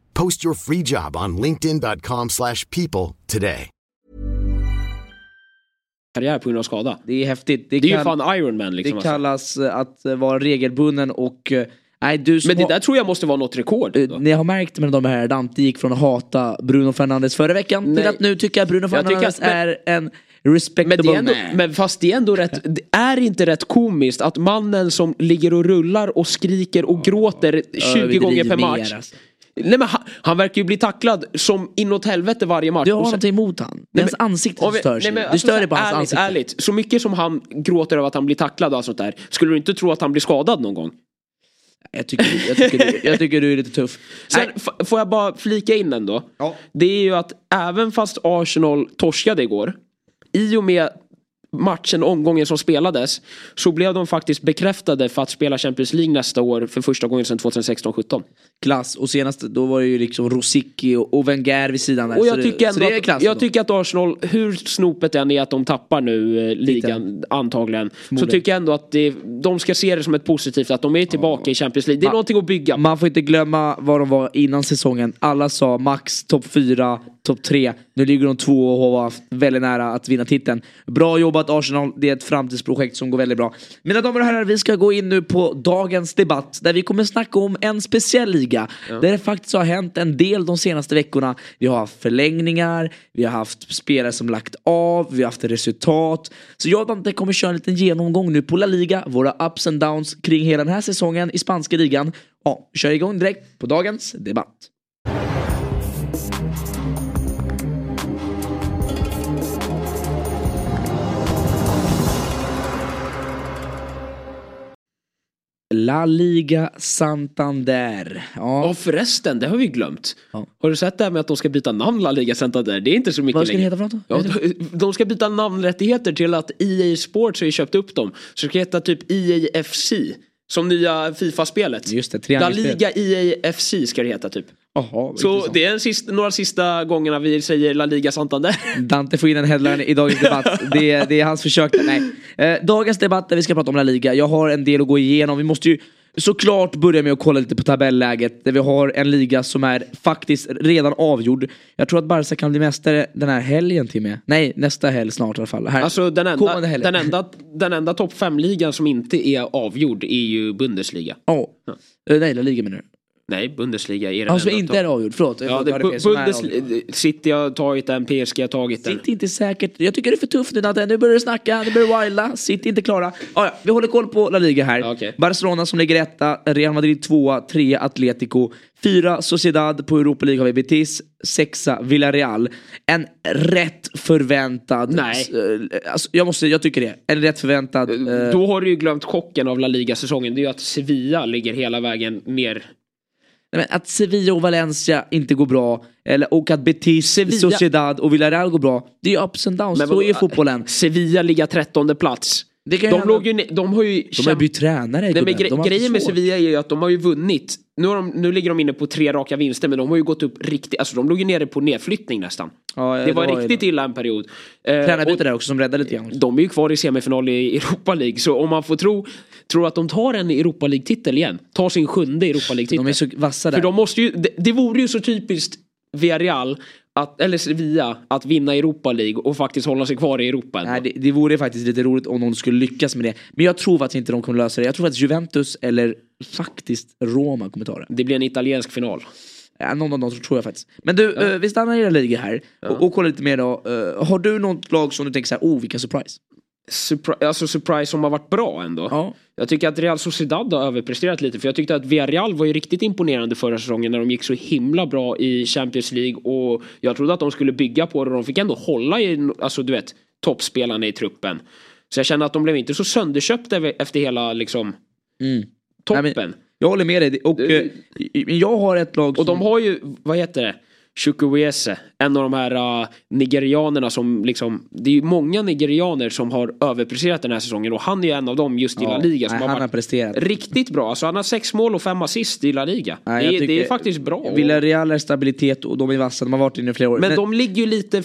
Post your free job on linkedin.com/people slash people today. Karriär på grund av skada. Det är häftigt. Det är ju fan Iron Man liksom. Det alltså. kallas eh, att eh, vara regelbunden och... eh, Nej, du Men det har- där tror jag måste vara något rekord. Då. Ni har märkt med de här, Dante gick från att hata Bruno Fernandes förra veckan till Nej. att nu tycka att Bruno Fernandes att- men- är en Men, respectable det är ändå, man. men fast det är ändå rätt, det är inte rätt komiskt att mannen som ligger och rullar och skriker och gråter 20 gånger per match. alltså. Nej, men han, han verkar ju bli tacklad som inåt helvete varje match. Du har sen- någonting emot han. Det är hans ansikte vi- stör nej, sig. men Du alltså, stör dig på hans ärligt, ansikte. Ärligt, så mycket som han gråter över att han blir tacklad och allt sånt där. Skulle du inte tro att han blir skadad någon gång? Jag tycker, jag, tycker, du- jag tycker du är lite tuff. Sen får jag bara flika in ändå. Ja. Det är ju att även fast Arsenal torskade igår. I och med matchen, omgången som spelades. Så blev de faktiskt bekräftade för att spela Champions League nästa år för första gången sedan 2016-17. Klass. Och senast då var det ju liksom Rosicki och, Wenger vid sidan där. Och jag tycker, ändå det är att, klass jag ändå. tycker att Arsenal, hur snopet än är att de tappar nu eh, ligan antagligen. Så tycker jag ändå att det, de ska se det som ett positivt att de är tillbaka i Champions League. Det är Ma- någonting att bygga. Man får inte glömma vad de var innan säsongen. Alla sa max topp 4, topp 3. Nu ligger de två och har haft väldigt nära att vinna titeln. Bra jobbat Arsenal. Det är ett framtidsprojekt som går väldigt bra. Mina damer och herrar, vi ska gå in nu på dagens debatt där vi kommer snacka om en speciell liga. Där det faktiskt har hänt en del de senaste veckorna. Vi har haft förlängningar, vi har haft spelare som lagt av, vi har haft resultat. Så jag och Dante kommer köra en liten genomgång nu på La Liga, våra ups and downs kring hela den här säsongen i spanska ligan. Ja, kör igång direkt på dagens debatt. La Liga Santander. Ja. Ja förresten, det har vi glömt. Ja. Har du sett det här med att de ska byta namn La Liga Santander? Det är inte så mycket Vad ska det längre. heta för något? Ja, de- ska byta namnrättigheter till att EA Sports har ju köpt upp dem. Så det ska heta typ EA FC. Som nya Fifa-spelet. Just det, La. Liga EA FC ska det heta typ. Vad Så intressant. det är sista, några sista gångerna vi säger La Liga Santander. Dante får in en headline i dagens debatt. Det är, det är hans försök. Nej. Eh, dagens debatt där vi ska prata om La Liga. Jag har en del att gå igenom. Vi måste ju såklart börja med att kolla lite på tabelläget. Där vi har en liga som är faktiskt redan avgjord. Jag tror att Barca kan bli mästare den här helgen till och med. Nej, nästa helg snart i alla fall. Här. Alltså den enda, den enda, den enda topp 5-ligan som inte är avgjord är ju Bundesliga. Ja. Eh, nej, La Liga menar du? Nej, Bundesliga är den Alltså inte är avgjord, förlåt. Ja, det, hörde fel, Bu- som är Bundes, avgjord. City har tagit den, PSG har tagit den. Sitt inte säkert. Jag tycker det är för tufft nu Dante. Nu börjar du snacka, nu börjar du wilda. Sitt inte klara. Ah, ja, vi håller koll på La Liga här. Okej. Barcelona som ligger etta, Real Madrid tvåa, trea Atletico, fyra Sociedad, på Europa League har vi Betis, sexa Villarreal. En rätt förväntad... Nej. eh, Alltså, jag, måste, jag tycker det. En rätt förväntad... eh, Då har du ju glömt chocken av La Liga-säsongen. Det är ju att Sevilla ligger hela vägen ner. Nej, att Sevilla och Valencia inte går bra, eller, och att Betis, Sevilla- Sociedad och Villarreal går bra. Det är ups and downs, Men så är fotbollen. Sevilla ligger trettonde plats. Det De, hända. låg ju, de har ju... De har bytt tränare Nej, men gre- De grejen med. Sevilla är ju att de har ju vunnit. Nu, har de, nu ligger de inne på tre raka vinster men de har ju gått upp riktigt. Alltså de låg ju nere på nedflyttning nästan. Ja, det var ju riktigt det. illa en period. Eh, Tränarbyte där också som räddade lite grann. de är ju kvar i semifinal i Europa League. Så om man får tro, tror att de tar en Europa League-titel igen. Tar sin sjunde Europa League-titel. De är så vassa där. För de måste ju, det, det vore ju så typiskt Villarreal, att, eller Sevilla, att vinna Europa League och faktiskt hålla sig kvar i Europa. Nej, det, det vore faktiskt lite roligt om de skulle lyckas med det. Men jag tror faktiskt inte de kommer lösa det. Jag tror att Juventus eller faktiskt Roma kommer ta det. Det blir en italiensk final. Ja, någon av dem tror jag faktiskt. Men du, eh, vi stannar i era liga här och, och kollar lite mer då. Eh, har du något lag som du tänker såhär, oh vilken surprise? Surpri- alltså surprise som har varit bra ändå. Jag tycker att Real Sociedad har överpresterat lite för jag tyckte att Villarreal var ju riktigt imponerande förra säsongen när de gick så himla bra i Champions League och jag trodde att de skulle bygga på det och de fick ändå hålla i, alltså du vet, toppspelarna i truppen. Så jag känner att de blev inte så sönderköpta efter hela liksom toppen. Nej, men jag håller med dig. Och eh, jag har ett lag Och de har ju, vad heter det? Chukwueze, en av de här uh, nigerianerna som liksom, det är ju många nigerianer som har överpresterat den här säsongen och han är ju en av dem just i La Liga som nej, har han har presterat. riktigt bra. Alltså han har sex mål och fem assist i La Liga. Nej, det, är, det är faktiskt bra. Villarreal är stabilitet och de är vassa, de har varit inne i flera år. Men de ligger ju lite,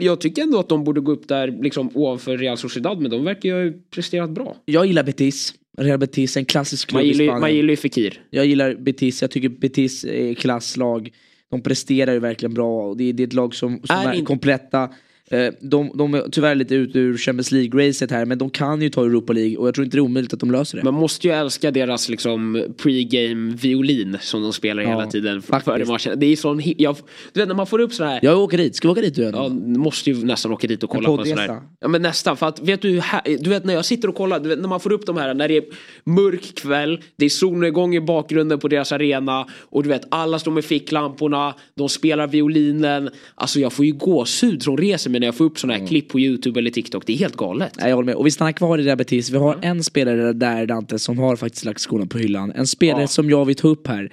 jag tycker ändå att de borde gå upp där liksom ovanför Real Sociedad men de verkar ju ha presterat bra. Jag gillar Betis. Real Betis, en klassisk klubb Man i Spanien. man gillar ju Fekir. Jag gillar Betis, jag tycker Betis är klasslag. De presterar ju verkligen bra och det är, det är ett lag som, som Är är, kompletta. Eh, De, de är tyvärr lite ute ur Champions League-racet här men de kan ju ta Europa League och jag tror inte det är omöjligt att de löser det. Man måste ju älska deras liksom pre-game violin som de spelar Ja, hela tiden faktiskt. före matchen. Det är sån, jag, du vet när man får upp sån här Jag åker dit, ska vi åka dit du? Ja, måste ju nästan åka dit och En kolla på en sån här. Ja men nästan, för att vet du, här, du vet när jag sitter och kollar, du vet, när man får upp de här, när det är mörk kväll, det är solnedgång i bakgrunden på deras arena och du vet alla står med ficklamporna, de spelar violinen. Alltså jag får ju gåshud som reser mig när jag får upp såna här klipp på YouTube eller TikTok, det är helt galet. Nej, jag håller med. Och vi stannar kvar i det där Betis. Vi har en spelare där Dante som har faktiskt lagt skorna på hyllan. En spelare som jag vill ta upp här.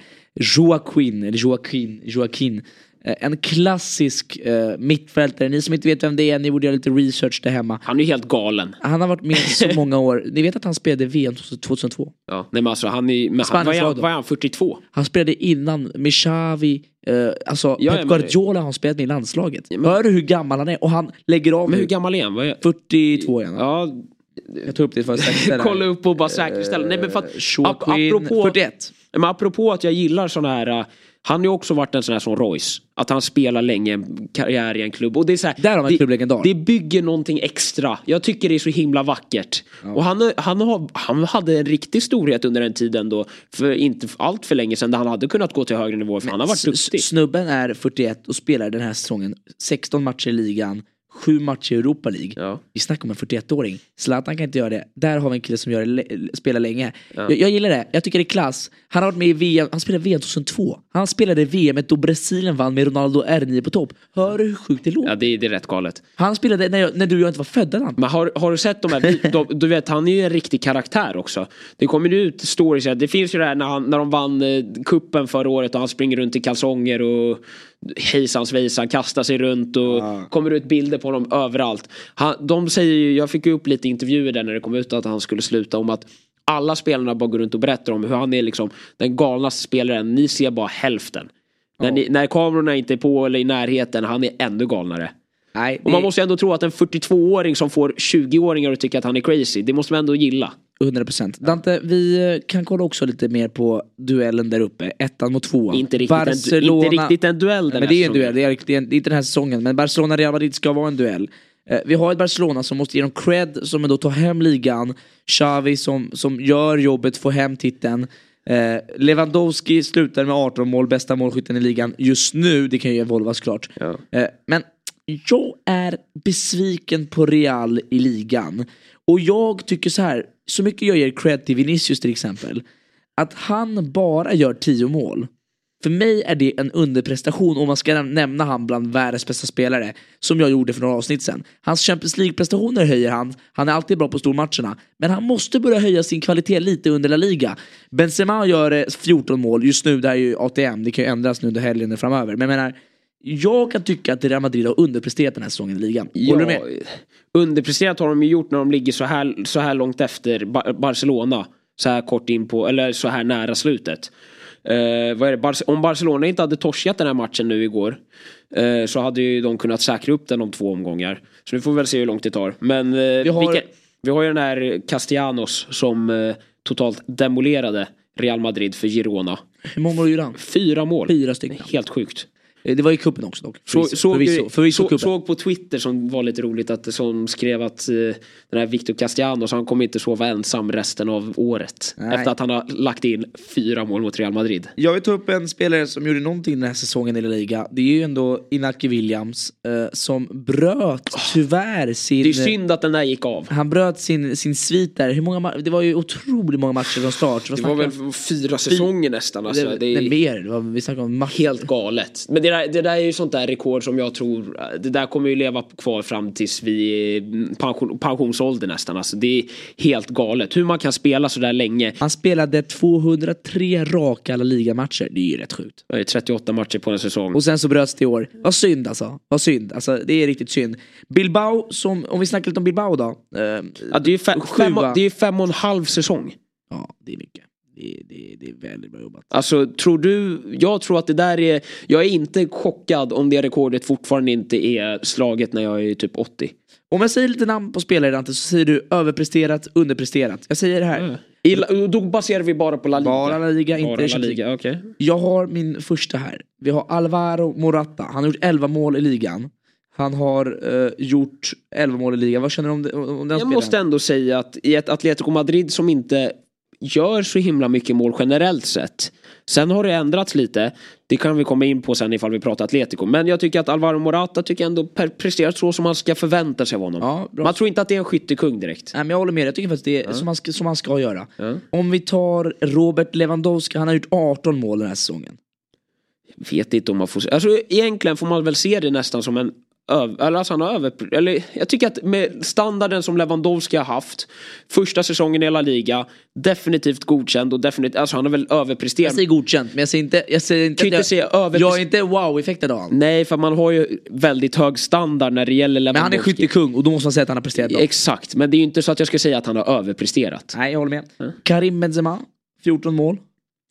Joaquin, eller Joaquin, Joaquin. Eh, En klassisk uh, mittfältare. Ni som inte vet vem det är, ni borde göra lite research där hemma. Han är ju helt galen. Han har varit med så många år. Ni vet att han spelade VM 2002? Ja, nej men alltså han är, men han, vad, är han, vad är han, 42? Han spelade innan med Xavi, eh, alltså Ja, Pep men- Guardiola har han spelat med i landslaget. Hör du hur gammal han är? Och han lägger av Men nu. hur gammal är han? Är... 42 igen. Ja, Jag tog upp det för att säkerställa. kolla upp och bara säkerställa. Nej men för att, Joaquin, apropå, 41. Men apropå att jag gillar såna här uh, han har ju också varit en sån här som Royce. Att han spelar länge en karriär i en klubb. Och det är så här, Där har en det, klubblegendar. det bygger någonting extra. Jag tycker det är så himla vackert. Och han, han, har, han hade en riktig storhet under den tiden då. För inte allt för länge sedan. Där han hade kunnat gå till högre nivå. För han har varit duktig. Snubben är 41 och spelar den här säsongen 16 matcher i ligan, 7 matcher i Europa League. Ja. Vi snackar om en 41-åring. Zlatan kan inte göra det. Där har vi en kille som gör det, spelar länge. Ja. Jag, jag gillar det. Jag tycker det är klass. Han har varit med i VM, han spelade VM 2002. Han spelade VM då Brasilien vann med Ronaldo R9 på topp. Hör du hur sjukt det låter? Ja det är, det är rätt galet. Han spelade när, jag, när du och jag inte var födda. Han. Men har, har du sett de här, de, du vet han är ju en riktig karaktär också. Det kommer ju ut stories, det finns ju det här när, han, när de vann eh, kuppen förra året och han springer runt i kalsonger och hejsan svejsan, kastar sig runt och kommer ut bilder på honom överallt. Han, de säger ju, jag fick ju upp lite intervjuer där när det kom ut att han skulle sluta om att alla spelarna bara går runt och berättar om hur han är liksom den galnaste spelaren, ni ser bara hälften. När, ni, när kamerorna inte är på eller i närheten, han är ännu galnare. Nej, Och man måste ju ändå tro att en 42-åring som får 20-åringar att tycka att han är crazy, det måste man ändå gilla. 100% Dante, vi eh, kan kolla också lite mer på duellen där uppe. Ettan mot tvåan. Inte riktigt en- inte riktigt en duell den men det är en duell, det är, det är, det inte den här säsongen. Men Barcelona-Real Madrid ska vara en duell. Eh, Vi har ett Barcelona som måste ge dem cred, som ändå tar hem ligan. Xavi som, som gör jobbet, får hem titeln. Eh, Lewandowski slutar med 18 mål, bästa målskytten i ligan just nu. Det kan ju evolva såklart. Eh, men jag är besviken på Real i ligan. Och jag tycker så här, så mycket jag ger cred till Vinicius till exempel, att han bara gör 10 mål. För mig är det en underprestation om man ska nämna han bland världens bästa spelare. Som jag gjorde för några avsnitt sedan. Hans Champions League-prestationer höjer han. Han är alltid bra på stormatcherna. Men han måste börja höja sin kvalitet lite under La Liga. Benzema gör eh, 14 mål. Just nu, det här är ju ATM. Det kan ju ändras nu under helgen och framöver. Men jag menar, jag kan tycka att Real Madrid har underpresterat den här säsongen i ligan. Håller du med? underpresterat har de ju gjort när de ligger så här, så här långt efter Ba- Barcelona. Så här kort in på, eller så här nära slutet. Eh, vad är det? Bar- om Barcelona inte hade torskat den här matchen nu igår. eh, så hade ju de kunnat säkra upp den om två omgångar. Så nu får vi väl se hur långt det tar. Men eh, vi, har- kan, vi har ju den här Castellanos som eh, totalt demolerade Real Madrid för Girona. Hur många mål gjorde han? Fyra mål. Fyra stycken. Helt sjukt. Eh, Det var i kuppen också dock. Så, Förvisso, såg, förvisso, förvisso så, kuppen. såg på Twitter som var lite roligt att som skrev att eh, den här Victor Castellanos han kommer inte sova ensam resten av året. Nej. Efter att han har lagt in fyra mål mot Real Madrid. Jag vill ta upp en spelare som gjorde någonting den här säsongen i La Liga. Det är ju ändå Inaki Williams eh, som bröt tyvärr sin... Det är synd att den där gick av. Han bröt sin, sin svit där. Hur många det var ju otroligt många matcher från start. Det var väl fyra säsonger nästan. Alltså. det, Det är det, mer. Det var, vi om matcher. helt galet. Men det där, det där är ju sånt där rekord som jag tror, det där kommer ju leva kvar fram tills vi pension, pensionsålder nästan. Alltså, det är helt galet. Hur man kan spela så där länge. Han spelade 203 raka La Liga-matcher. Det är ju rätt sjukt. Det är 38 matcher på en säsong. Och sen så bröts det i år. Vad synd alltså. Vad synd. Alltså det är riktigt synd. Bilbao, som, om vi snackar lite om Bilbao då. Eh, Ja, det är ju fem, fem, det är fem och en halv säsong. Ja, det är mycket. Det, det, det är väldigt bra jobbat. Alltså tror du, jag tror att det där är, jag är inte chockad om det rekordet fortfarande inte är slaget när jag är typ 80. Om jag säger lite namn på spelare Dante så säger du överpresterat, underpresterat. Jag säger det här. I, La- då baserar vi bara på La Liga. Bara La Liga, Bara inte La Champions Liga, okej. Jag har min första här. Vi har Alvaro Morata. Han har gjort 11 mål i ligan. Han har eh, gjort 11 mål i ligan. Vad känner du om, det, om den Jag spelaren? måste ändå säga att i ett Atletico Madrid som inte gör så himla mycket mål generellt sett. Sen har det ändrats lite. Det kan vi komma in på sen ifall vi pratar Atletico. Men jag tycker att Alvaro Morata tycker jag ändå presterat så som man ska förvänta sig av honom. Ja, man tror inte att det är en skyttekung direkt. Nej, men jag håller med, jag tycker faktiskt det är som, man ska, som man ska göra. Om vi tar Robert Lewandowski, han har gjort 18 mål den här säsongen. Vet inte om man får. Alltså egentligen får man väl se det nästan som en öv- eller alltså han har över, eller jag tycker att med standarden som Lewandowski har haft Första säsongen i La Liga Definitivt godkänd och definitivt, alltså han har väl överpresterat Jag säger godkänt, men jag säger inte... Jag säger inte inte att säga jag, över- jag är inte wow-effektad av honom. Nej för man har ju väldigt hög standard när det gäller Men han är Lewandowski skyttekung och då måste man säga att han har presterat bra. Exakt, men det är ju inte så att jag ska säga att han har överpresterat Nej, jag håller med. Karim Benzema, 14 mål.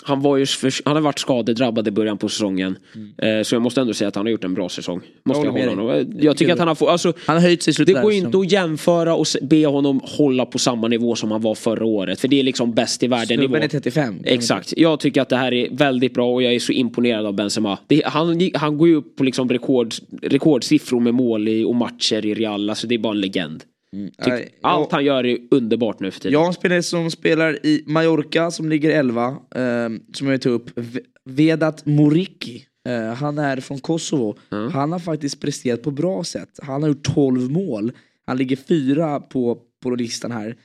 Han, var ju han har varit skadedrabbad i början på säsongen eh, Så jag måste ändå säga att han har gjort en bra säsong Måste jag, med honom Jag tycker att han har fått, alltså Han har höjt sig Det går inte att jämföra och be honom hålla på samma nivå som han var förra året. För det är liksom bäst i världen nivå. Snubben är 35. Exakt. Jag tycker att det här är väldigt bra och jag är så imponerad av Benzema. Det, han, han går ju upp på liksom rekord, rekordsiffror med mål i, och matcher i Real. Alltså det är bara en legend. Tyck, Nej, allt han gör är underbart nu för tiden. Jag har en spelare som spelar i Mallorca som ligger 11. Eh, som jag vill ta upp. Vedat Moriki. Eh, han är från Kosovo. Han har faktiskt presterat på bra sätt. Han har gjort 12 mål. Han ligger fyra på, på listan här.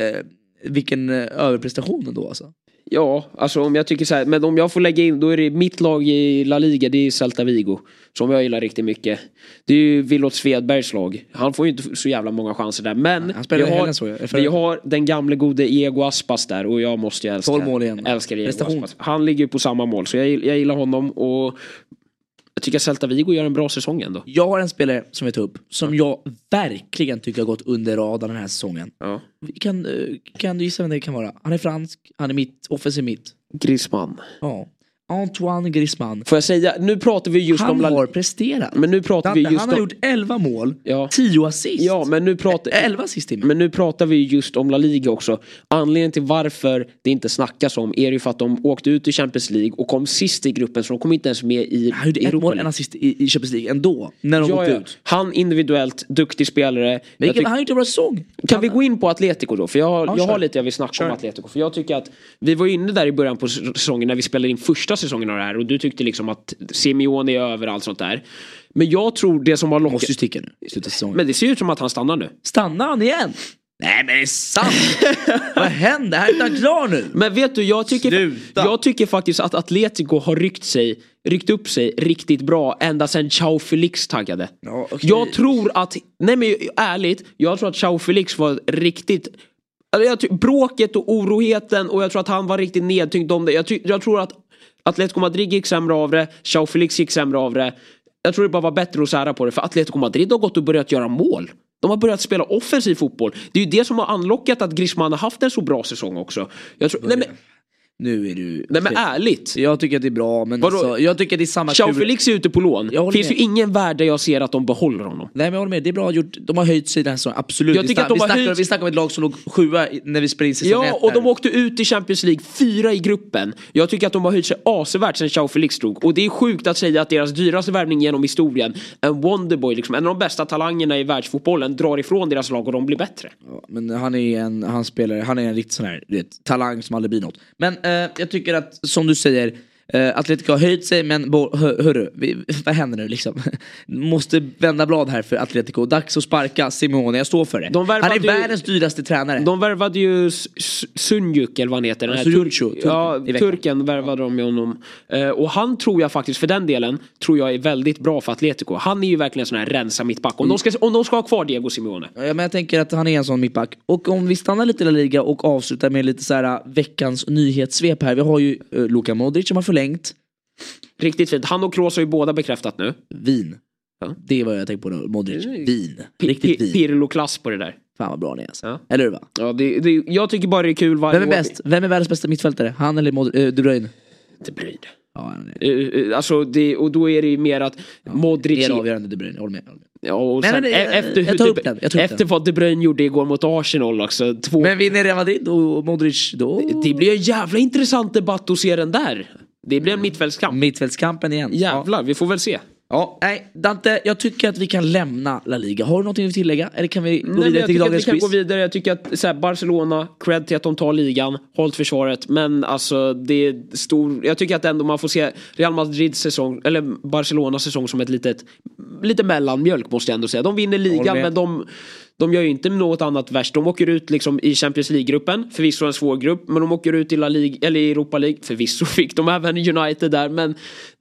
Eh, vilken eh, överprestation ändå alltså. Ja, alltså om jag tycker så här, men om jag får lägga in, då är det mitt lag i La Liga, det är Celta Vigo. Som jag gillar riktigt mycket. Det är ju Willot Svedbergs lag. Han får ju inte så jävla många chanser där, men vi, har. För- vi har den gamle gode Diego Aspas där och jag måste ju älska, 12 mål igen. älskar Diego. Aspas. Han ligger ju på samma mål, så jag, jag gillar honom och jag tycker att Celta Vigo gör en bra säsong ändå. Jag har en spelare som vi tar upp. Som jag verkligen tycker har gått under radarn den här säsongen. Ja. Kan, eh, kan du gissa vem det kan vara? Han är fransk, han är mitt, offensiv mitt. Griezmann. Ja. Antoine Griezmann. Får jag säga, nu pratar vi just Han om La har presterat. Men nu pratar vi Dante, just han har om... gjort 11 mål, Ja. 10 assist. Ja, men nu pratar... 11 assist till. Men nu pratar vi just om La Liga också. Anledningen till varför det inte snackas om är ju för att de åkte ut i Champions League och kom sist i gruppen så de kom inte ens med i Han gjorde ett mål, en assist i, i Champions League ändå. När de Ja, åkte ja. ut. Han individuellt, duktig spelare. Men tyck- han har en bra säsong. kan vi gå in på Atletico då? För jag, har- Ja, jag har lite jag vill snacka Kör. om Atletico. För jag tycker att vi var inne där i början på säsongen när vi spelade in första säsongen av det här och du tyckte liksom att Simeone är över allt sånt där. Men jag tror det som har Måste ju lockat... sticka nu i slutet av säsongen. Men det ser ut som att han stannar nu. Stannar han igen? Nej men det är sant! Vad händer? Här är han klar nu? Men vet du, jag tycker, Sluta. jag tycker faktiskt att Atletico har ryckt sig ryckt upp sig riktigt bra ända sedan Chao Felix taggade. Ja, okej. Jag tror att, nej men ärligt, jag tror att Chao Felix var riktigt alltså jag bråket och oroheten och jag tror att han var riktigt nedtyngd om det. Jag, jag tror att Atletico Madrid gick sämre av det, Chao Felix gick sämre av det. Jag tror det bara var bättre att sära på det för Atletico Madrid har gått och börjat göra mål. De har börjat spela offensiv fotboll. Det är ju det som har anlockat att Griezmann har haft en så bra säsong också. Jag tror, nej men, nu är du... Nej men ärligt. Jag tycker att det är bra men Vadå? alltså, jag tycker att det är samma Xiao kul- Felix är ute på lån. Håller Finns med. ju ingen värld där jag ser att de behåller honom. Nej men jag håller med, det är bra gjort. De har höjt sig den här säsongen, absolut. Jag tycker att de vi, har snackar, höjt- vi snackar om ett lag som låg sjua när vi spelade in säsong Ja, och de åkte ut i Champions League, fyra i gruppen. Jag tycker att de har höjt sig avsevärt sen Xiao Felix drog. Och det är sjukt att säga att deras dyraste värvning genom historien, en Wonderboy, liksom, en av de bästa talangerna i världsfotbollen, drar ifrån deras lag och de blir bättre. Ja, Men han är en, han spelar, han är en riktig sån här, vet, talang som aldrig blir något. Men Eh, jag tycker att, som du säger, eh, Atletico har höjt sig men hör, hörru, vi, vad händer nu liksom? Måste vända blad här för Atletico. Dags att sparka Simeone, jag står för det. De Han är ju- världens dyraste tränare. De värvade ju Sunjuk, eller vad han heter. Den här Suyuncu, tur- ja, turken värvade de med honom. Eh, och han tror jag faktiskt, för den delen, tror jag är väldigt bra för Atletico. Han är ju verkligen en sån här rensa mittback. Om, de ska, om de ska ha kvar Diego Simeone. Ja, men jag tänker att han är en sån mittback. Och om vi stannar lite i La Liga och avslutar med lite så här äh, veckans nyhetssvep här. Vi har ju uh, Luka Modric som har förlängt. Riktigt fint. Han och Kroos har ju båda bekräftat nu. Vin. Ja. Det är vad jag tänkte på då. Modric. Vin. Pi- Riktigt vin. Pirlo-klass på det där. Fan vad bra han är alltså. Ja. Eller hur va? Ja, det, det, jag tycker bara det är kul varje Vem är bäst? Vem är världens bästa mittfältare? Han eller Mod- eh, De Bruyne? De Bruyne. Ja, är Eh, eh, Alltså det, och då är det ju mer att Modric... mer avgörande De Bruyne. Jag håller med. jag håller med. Ja, och Men, sen, men, e- efter, jag hur tar De- upp den, jag tar upp efter den. vad De Bruyne gjorde igår mot Arsenal också. Två, Men vinner Real Madrid och Modric då? Det blir en jävla intressant debatt att se den där. Det blir en mittfältskamp. Mittfältskampen igen. Jävlar, vi får väl se. Ja, nej, Dante, jag tycker att vi kan lämna La Liga. Har du någonting att tillägga? Eller kan vi gå Nej, vidare till tycker att vi dagens kan quiz? gå vidare. Jag tycker att här, Barcelona, cred till att de tar ligan, hållt försvaret. Men alltså det är stor, jag tycker att ändå man får se Real Madrids säsong, eller Barcelonas säsong som ett litet, lite mellanmjölk måste jag ändå säga. De vinner ligan men de, de gör ju inte något annat värst. De åker ut liksom i Champions League-gruppen, förvisso en svår grupp, men de åker ut i La Liga, eller i Europa League, förvisso fick de även United där, men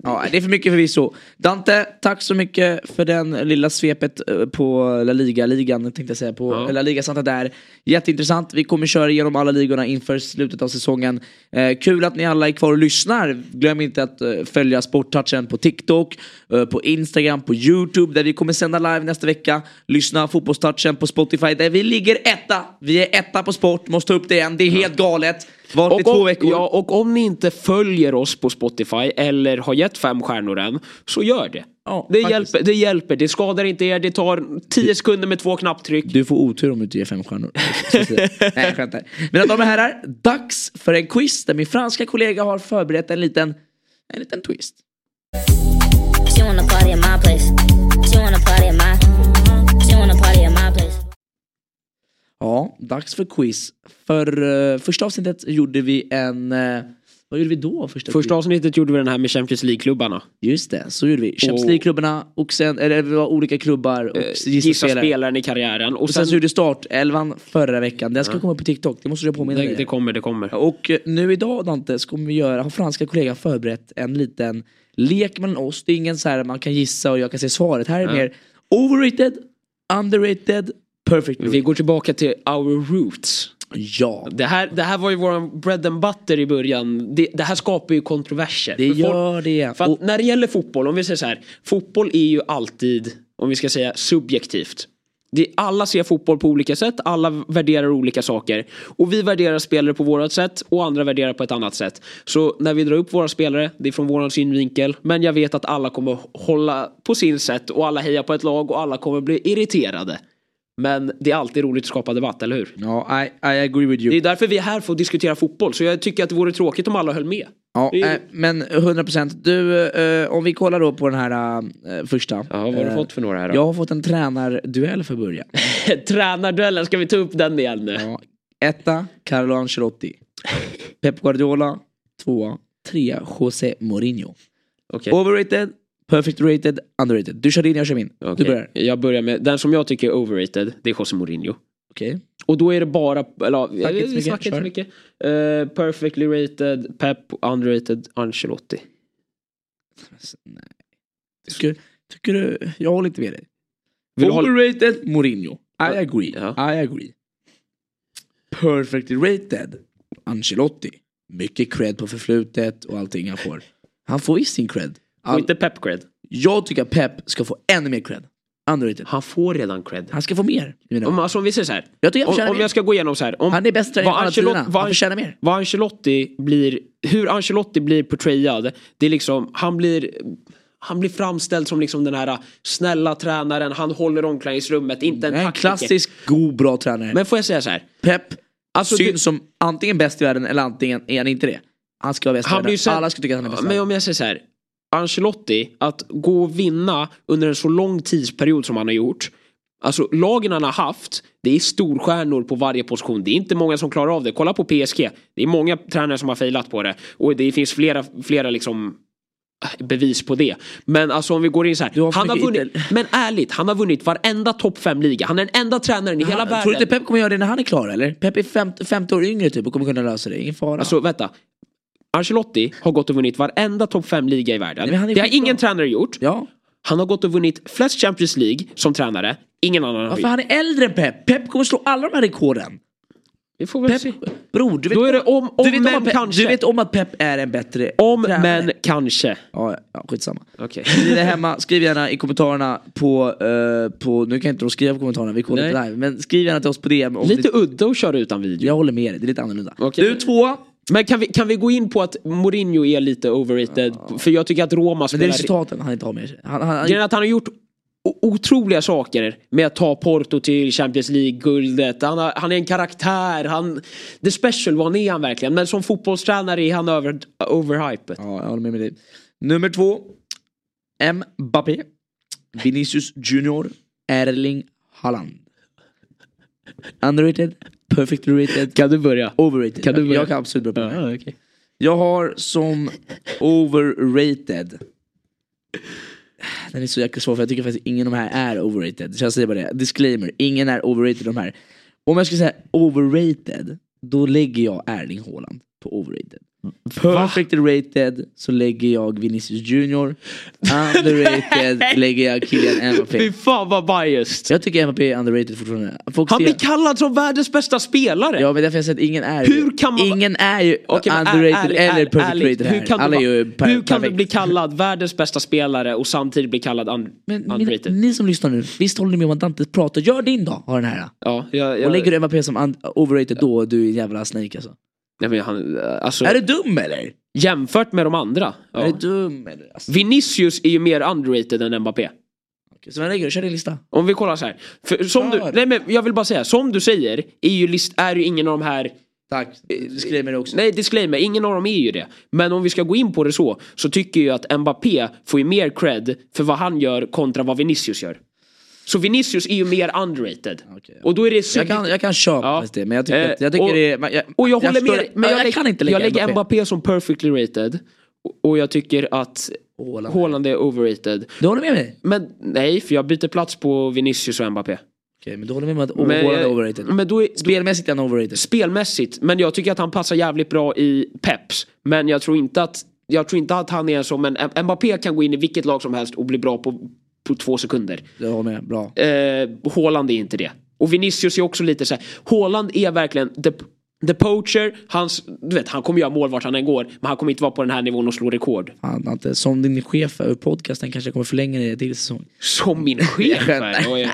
Ja, det är för mycket förvisso. Dante, tack så mycket för den lilla svepet eh, på La Liga-ligan, tänkte jag säga, på Ja. La Liga Santander. Jätteintressant, vi kommer köra igenom alla ligorna inför slutet av säsongen. Eh, kul att ni alla är kvar och lyssnar. Glöm inte att eh, följa Sporttouchen på TikTok, eh, på Instagram, på YouTube, där vi kommer sända live nästa vecka. Lyssna Fotbollstouchen på Spotify, där vi ligger etta. Vi är etta på sport, måste ta upp det igen. Det är helt galet. Vart i Och två om, veckor. ja, och om ni inte följer oss på Spotify eller har gett fem stjärnor än, så gör det. Ja, det, faktiskt. hjälper, det hjälper, det skadar inte er, det tar 10 sekunder med två knapptryck. Du får otur om du inte ger fem stjärnor. Nej, jag skämtar. Mina damer och herrar, dags för en quiz där min franska kollega har förberett en liten, en liten twist. Ja, dags för quiz. För uh, första avsnittet gjorde vi en... eh, vad gjorde vi då? Första, Första avsnittet gjorde vi den här med Champions League-klubbarna. Just det, så gjorde vi. Champions League-klubbarna och sen, eller det var olika klubbar och Eh, gissa, spelare. spelaren i karriären. Och Och sen sen, så gjorde startelvan förra veckan. Den ska Ja. komma på TikTok, det måste jag påminna det, dig det kommer, det kommer. Och nu idag Dante så kommer vi göra, har franska kollegan förberett en liten lek mellan oss. Det är ingen så här man kan gissa och jag kan se svaret. Här är Ja. mer overrated, underrated, perfect. Vi går tillbaka till our roots. Ja, Det här, det här var ju våran bread and butter i början. Det, det här skapar ju kontroverser. det För folk- gör det. För att Och, när det gäller fotboll, om vi säger så här. Fotboll är ju alltid, om vi ska säga subjektivt. Det, alla ser fotboll på olika sätt, alla värderar olika saker. Och vi värderar spelare på vårat sätt och andra värderar på ett annat sätt. Så när vi drar upp våra spelare, det är från våran synvinkel. Men jag vet att alla kommer hålla på sin sätt och alla hejar på ett lag och alla kommer bli irriterade. Men det är alltid roligt att skapa debatt, eller hur? ja, I, I agree with you. Det är därför vi är här för att diskutera fotboll. Så jag tycker att det vore tråkigt om alla höll med. Ja, är- eh, men 100% du, eh, om vi kollar då på den här eh, första. Ja, vad har du Eh, fått för några här då? Jag har fått en tränarduell för början. Tränarduellen, ska vi ta upp den igen nu? Ja. Etta, Carlo Ancelotti. Pep Guardiola. Tvåa, trea, José Mourinho. Okej. Overrated, perfect rated, underrated. Du kör din, jag kör min. Okej. Du börjar. Jag börjar med, den som jag tycker är overrated, det är José Mourinho. Okej. Och då är det bara, eller så vi mycket, snackar inte så mycket. Eh, perfectly rated, Pep, underrated, Ancelotti. Nej. Tycker, tycker du, jag håller inte med dig. Vill Overrated, Mourinho. I agree. Ja. I agree. Perfect rated, Ancelotti. Mycket cred på förflutet och allting han får. Han får visst sin cred. Får All, inte Pep cred? jag tycker att Pep ska få ännu mer cred. underrated. Han får redan cred. Han ska få mer. Om, alltså, om vi säger så här. Jag tycker han om, om jag ska gå igenom så här. Om, Han är bäst tränare alla tiderna. Han förtjänar mer. Vad Ancelotti blir, hur Ancelotti blir portrayad, det är liksom, han blir han blir framställd som liksom den här snälla tränaren, han håller omklädningsrummet, inte en En taktiker. klassisk, god, bra tränare. Men får jag säga så här. Pep Alltså, syns du- som antingen bäst i världen eller antingen är han inte det. Han ska vara bäst i Han världen. sen- Alla ska tycka att han är bäst i Men världen. om jag säger så här. Ancelotti, att gå och vinna under en så lång tidsperiod som han har gjort. Alltså lagen han har haft, det är storstjärnor på varje position. Det är inte många som klarar av det. Kolla på PSG. Det är många tränare som har failat på det. Och det finns flera, flera liksom äh, bevis på det. Men alltså om vi går in så har här. för Han har vunnit, men ärligt, han har vunnit varenda topp 5-liga. Han är den enda tränaren i hela Han- världen. Tror du inte Pep kommer göra det när han är klar eller? Pep är 50, 50 år yngre typ och kommer kunna lösa det. Ingen fara. Alltså vänta. Ancelotti har gått och vunnit varenda topp 5-liga i världen. Är Det har ingen tränare gjort. ja. Han har gått och vunnit flest Champions League som tränare. Ingen annan har Varför gjort. han är äldre än Pep? Pep kommer slå alla de här rekorden. Vi får väl se. Pep, bror, du vet, Då är det om- om du vet men att Pep, kanske. Du vet om att Pep är en bättre Om tränare. men kanske. Ja, ja, skitsamma. Okej. Ni där hemma, skriv gärna i kommentarerna på, eh, på nu kan jag inte då skriva på kommentarerna, vi kollar Nej. inte live. Men skriv gärna till oss på DM. Om Lite ni, udda att köra utan video. jag håller med dig, det är lite annorlunda. Okej. Du två, Men kan vi, kan vi gå in på att Mourinho är lite overrated? För jag tycker att Roma men det är spelar... resultaten han inte har med sig. Han, han, är att han har gjort otroliga saker med att ta Porto till Champions League-guldet. Han, har, han är en karaktär. Han, the special one är han verkligen. Men som fotbollstränare är han över, overhyped. Ja, jag håller med med dig. Nummer två. Mbappé. Vinicius Junior. Erling Haaland. Underrated. Perfectly rated. Kan du börja? Overrated. Kan du börja? jag kan absolut börja. Ja, okej. Jag har som overrated. Den är så jäkla svår för jag tycker faktiskt ingen av de här är overrated. Så jag säger bara det. Disclaimer. Ingen är overrated de här. Om jag ska säga overrated. Då lägger jag Erling Haaland på overrated. Perfect rated så lägger jag Vinicius Junior. Underrated lägger jag Kylian Fy Mbappé. fan vad biased. Jag tycker Mbappé är underrated fortfarande. Folk Han ser- blir kallad som världens bästa spelare. Ja men därför jag säger att ingen är Hur kan man- Ingen är ju men underrated ärligt, eller perfect ärligt, rated hur kan, Alla är du, hur kan du bli kallad världens bästa spelare och samtidigt bli kallad un, Men mina, underrated? ni som lyssnar nu, visst håller ni med om att Dante pratar? Gör din då, har den här. Ja, jag, Och jag, lägger du Mbappé som overrated då, du är en jävla snake alltså. Nej, men han, alltså, Är du dum eller? Jämfört med de andra. Är Ja. du dum eller? Alltså, Vinicius är ju mer underrated än Mbappé. okej, så vad lägger du? Kör din lista. Om vi kollar så här. För, som du, nej men jag vill bara säga, som du säger är ju, list, är ju ingen av de här Tack, disclaimer också. Nej, disclaimer, ingen av dem är ju det. Men om vi ska gå in på det så, så tycker jag att Mbappé får ju mer cred för vad han gör kontra vad Vinicius gör. Så Vinicius är ju mer underrated. Okej. Och då är det Jag kan, jag kan köpa Ja. det, men jag tycker, Eh, jag tycker och- det är... Jag, Och jag, håller förstår med men jag, jag, kan inte lägga jag lägger Mbappé. Som perfectly rated. Och- Och jag tycker att Haaland. Haaland är overrated. Du håller med mig? Men nej, för jag byter plats på Vinicius och Mbappé. Okej, men du håller med mig att Men Haaland är jag- overrated? Men då är, Spelmässigt är han overrated. spelmässigt, men jag tycker att han passar jävligt bra i Peps. Men jag tror inte att, jag tror inte att han är som en, Mbappé kan gå in i vilket lag som helst och bli bra på, på två sekunder. Jag håller med, bra. Eh, Haaland är inte det. Och Vinicius är också lite så här. Haaland är verkligen the, the poacher. Hans, du vet, han kommer göra mål vart han än går. Men han kommer inte vara på den här nivån och slå rekord. Fan, Dante, som din chef över podcasten kanske kommer förlänga det till säsong. Som min chef är. Jag är.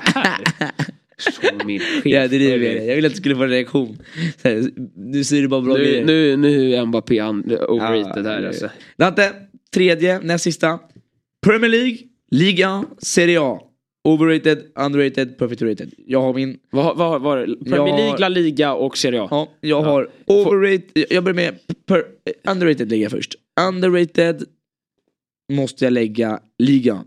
Som min chef. Ja, det är det jag ville att du skulle få en reaktion. Här, nu säger du bara bra Nu, grejer. nu, nu är Mbappé overrated Ja, här alltså. Dante, tredje, näst sista. Premier League, Liga, Serie A. Overrated, underrated, perfect rated. Jag har min... Vad var det? Premier League, La Liga och Serie A. Ja, jag har overrated... Jag börjar med... Per, underrated jag först. Underrated måste jag lägga Liga.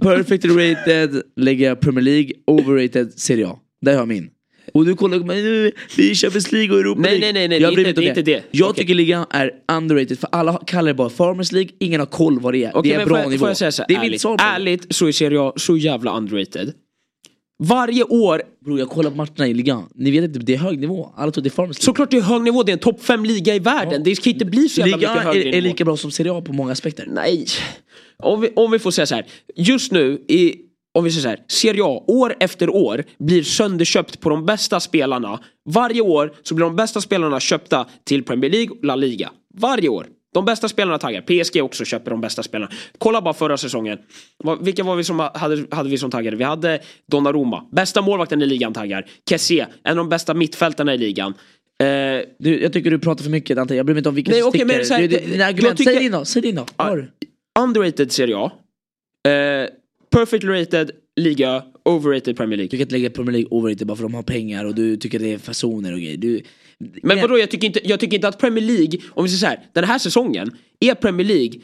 Perfect rated lägger jag Premier League. Overrated Serie A. Där har jag min. Och du kollar på mig nu, vi är Champions League och Europa League. nej, nej, nej, jag bryr mig inte- inte det. Jag Okej. tycker ligan är underrated för alla kallar det bara Farmers League, ingen har koll vad det är. Okej, det är bra får jag, nivå. Får jag säga så här, det är mitt ärligt, svar på ärligt så är Serie A så jävla underrated. Varje år, Bror jag kollar på matcherna i ligan, ni vet inte, det är hög nivå. Alla tror det är Farmers League. såklart det är hög nivå, det är en topp 5 liga i världen. Det kan inte bli så jävla Ligan mycket högre är, är lika bra som Serie A på många aspekter. Nej. Om vi, om vi får säga så här. Just nu, i, om vi säger så här. Serie A, år efter år, blir sönderköpt på de bästa spelarna. Varje år så blir de bästa spelarna köpta till Premier League och La Liga. Varje år. De bästa spelarna taggar. PSG också köper de bästa spelarna. Kolla bara förra säsongen. Vilka var vi som hade, hade vi som taggade? Vi hade Donnarumma. Bästa målvakten i ligan taggar. Kessie. En av de bästa mittfältarna i ligan. Eh, Du, jag tycker du pratar för mycket Dante, jag bryr mig inte om vilken Nej, som okej, sticker. men så här, Du- du- Dina argument, tycker- säg din då, säg din då. Underrated Serie A. Eh, perfectly rated liga. Overrated Premier League. Du kan inte lägga Premier League overrated bara för att de har pengar och du tycker det är fasoner och grejer. Du, Men vadå, jag tycker, inte, jag tycker inte att Premier League, om vi säger så här, den här säsongen är Premier League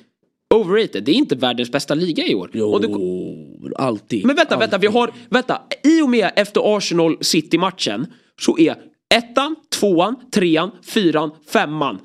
overrated. Det är inte världens bästa liga i år. Jo, det, alltid. men vänta, vänta, vi har, vänta. I och med efter Arsenal City-matchen så är ettan, tvåan, trean, fyran, femman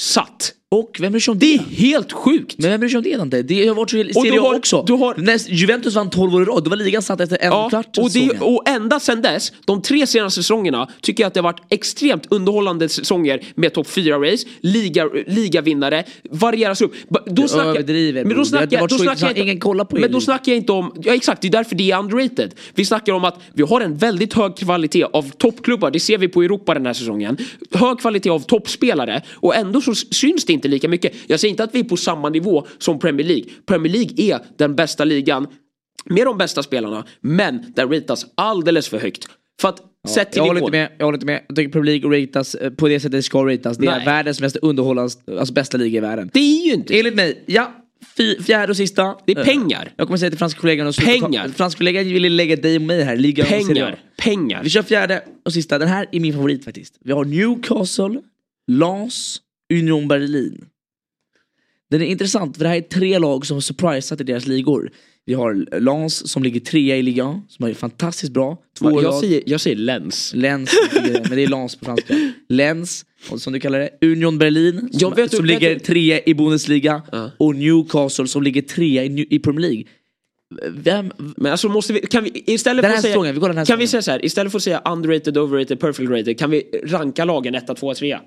satt. Och vem bryr sig om Det det? är helt sjukt. Men vem bryr sig om det Dante? Det har varit så i Serie A också. du har- När Juventus vann 12 år i rad, då var ligan satt efter en Ja, kvart och, det, och ända sedan dess, de tre senaste säsongerna, tycker jag att det har varit extremt underhållande säsonger med topp 4-race, liga, ligavinnare, varieras upp. Då Du snackar, överdriver, men då snackar, då snackar jag inte, Ingen kollar på er Men då snackar jag inte om, ja exakt, det är därför det är underrated. Vi snackar om att vi har en väldigt hög kvalitet av toppklubbar, det ser vi på Europa den här säsongen. Hög kvalitet av toppspelare och ändå så syns det inte lika mycket. Jag säger inte att vi är på samma nivå som Premier League. Premier League är den bästa ligan med de bästa spelarna, men den ratas alldeles för högt. För att sett till jag håller nivån. inte med, jag håller inte med. Jag tycker Premier League ratas eh, på det sättet det ska ratas. Det är Nej. världens mest underhållande, alltså bästa liga i världen. Det är ju inte Enligt mig, ja. Fjärde och sista. Det är Eh, pengar. Jag kommer säga till franska kollegan och Pengar. Franska kollegan ville lägga dig och mig här. Liga pengar. Pengar. Vi kör fjärde och sista. Den här är min favorit faktiskt. Vi har Newcastle, Lens, Union Berlin. Den är intressant för det här är tre lag som har surprisat i deras ligor. Vi har Lens som ligger trea i ligan, som är fantastiskt bra. Två jag, lag. säger, jag säger lens. Lens, men det är Lens på franska. Lens, som du kallar det. Union Berlin, som, vet- som vet- ligger trea i Bundesliga. Ja. Och Newcastle som ligger trea i, i Premier League. Vem, Men alltså måste vi, kan vi istället Den för att säga, säsongen, vi kan vi säga så här, istället för att säga underrated, overrated, perfect rated, kan vi ranka lagen 1, 2, 3?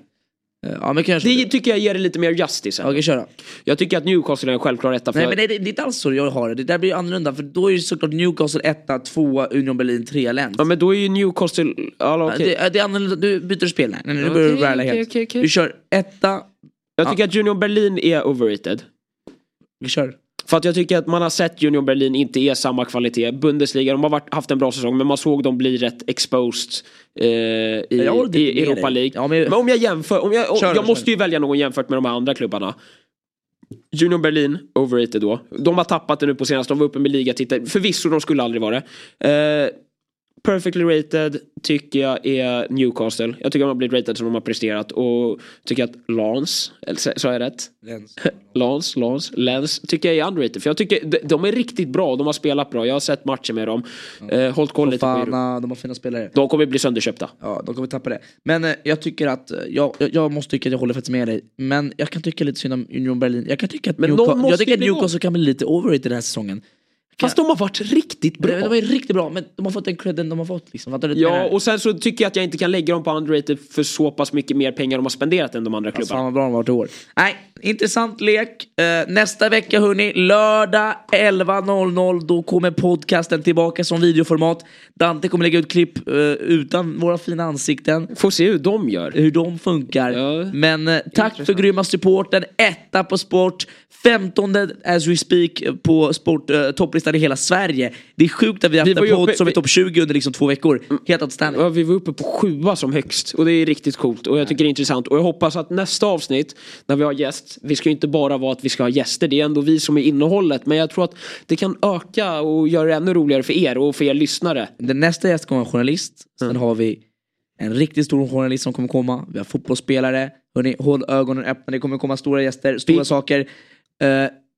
Ja men kanske... Det tycker jag ger det lite mer justice. Okej, kör då. Jag tycker att Newcastle är en självklar etta för Nej men det, det, det är inte alls så jag har det. Det där blir ju annorlunda för då är det såklart Newcastle 1, 2, Union Berlin 3 Lens. Ja men då är ju Newcastle, ja, okej. det, det är annorlunda, du byter spel nej. nej nu börjar du okej, helt. okej, okej. Vi kör etta, Jag tycker att Union Berlin är overrated. vi kör. För att jag tycker att man har sett Union Berlin inte är samma kvalitet. Bundesliga, de har varit, haft en bra säsong men man såg dem bli rätt exposed eh, i, i Europa. League. Ja, men- men... om jag jämför, om jag, om, jag måste ju välja någon jämfört med de här andra klubbarna. Union Berlin, overrated då. De har tappat det nu på senaste, de var uppe med ligatitel. Förvisso, de skulle aldrig vara det. Eh, perfectly rated tycker jag är Newcastle. Jag tycker de har blivit rated som de har presterat och tycker att eller sa- jag rätt? Lans, Lans, Lens tycker jag är underrated. För jag tycker de, de är riktigt bra, de har spelat bra. Jag har sett matcher med dem. Eh, hållit koll lite på. Fana, de har fina spelare. De kommer bli sönderköpta. Ja, de kommer tappa det. Men eh, jag tycker att, eh, jag, jag, måste tycka att jag håller faktiskt med dig. Men jag kan tycka lite synd om Union Berlin. Jag kan tycka att, Newca- jag tycker att Newcastle kan bli lite overrated den här säsongen. Fast de har varit riktigt bra. De, är riktigt bra, men de har fått den credden de har fått. Liksom. Ja, och sen så tycker jag att jag inte kan lägga dem på underrated för så pass mycket mer pengar de har spenderat än de andra Alltså, klubbarna. fan vad bra de har varit i år. Nej, intressant lek. Eh, nästa vecka hörni, lördag 11.00 då kommer podcasten tillbaka som videoformat. Dante kommer lägga ut klipp eh, utan våra fina ansikten. Får se hur de gör. Hur de funkar. Ja, Men eh, tack för grymma supporten. Etta på sport. 15 as we speak på sport, eh, topplistan i hela Sverige. Det är sjukt att vi har Vi haft var en podd uppe- som är vi- topp 20 under liksom två veckor. Helt outstanding. Ja, vi var uppe på sjua som högst och det är riktigt coolt och jag tycker det är intressant och jag hoppas att nästa avsnitt när vi har gäst, vi ska ju inte bara vara att vi ska ha gäster, det är ändå vi som är innehållet men jag tror att det kan öka och göra det ännu roligare för er och för er lyssnare. Den nästa gäst kommer vara journalist. Sen har vi en riktigt stor journalist som kommer komma. Vi har fotbollsspelare. Hörrni, håll ögonen öppna. Det kommer komma stora gäster, stora Vi- saker. Eh,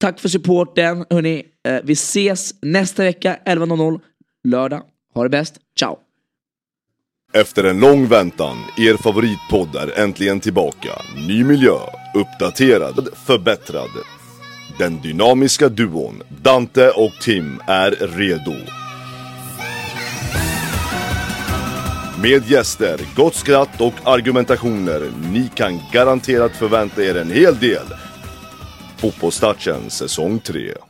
tack för supporten. Hörni, eh, vi ses nästa vecka 11.00 lördag. Ha det bäst. Ciao! Efter en lång väntan, er favoritpodd är äntligen tillbaka. Ny miljö, uppdaterad, förbättrad. Den dynamiska duon Dante och Tim är redo. Med gäster, gott skratt och argumentationer. Ni kan garanterat förvänta er en hel del. Fotbollstouchen säsong 3.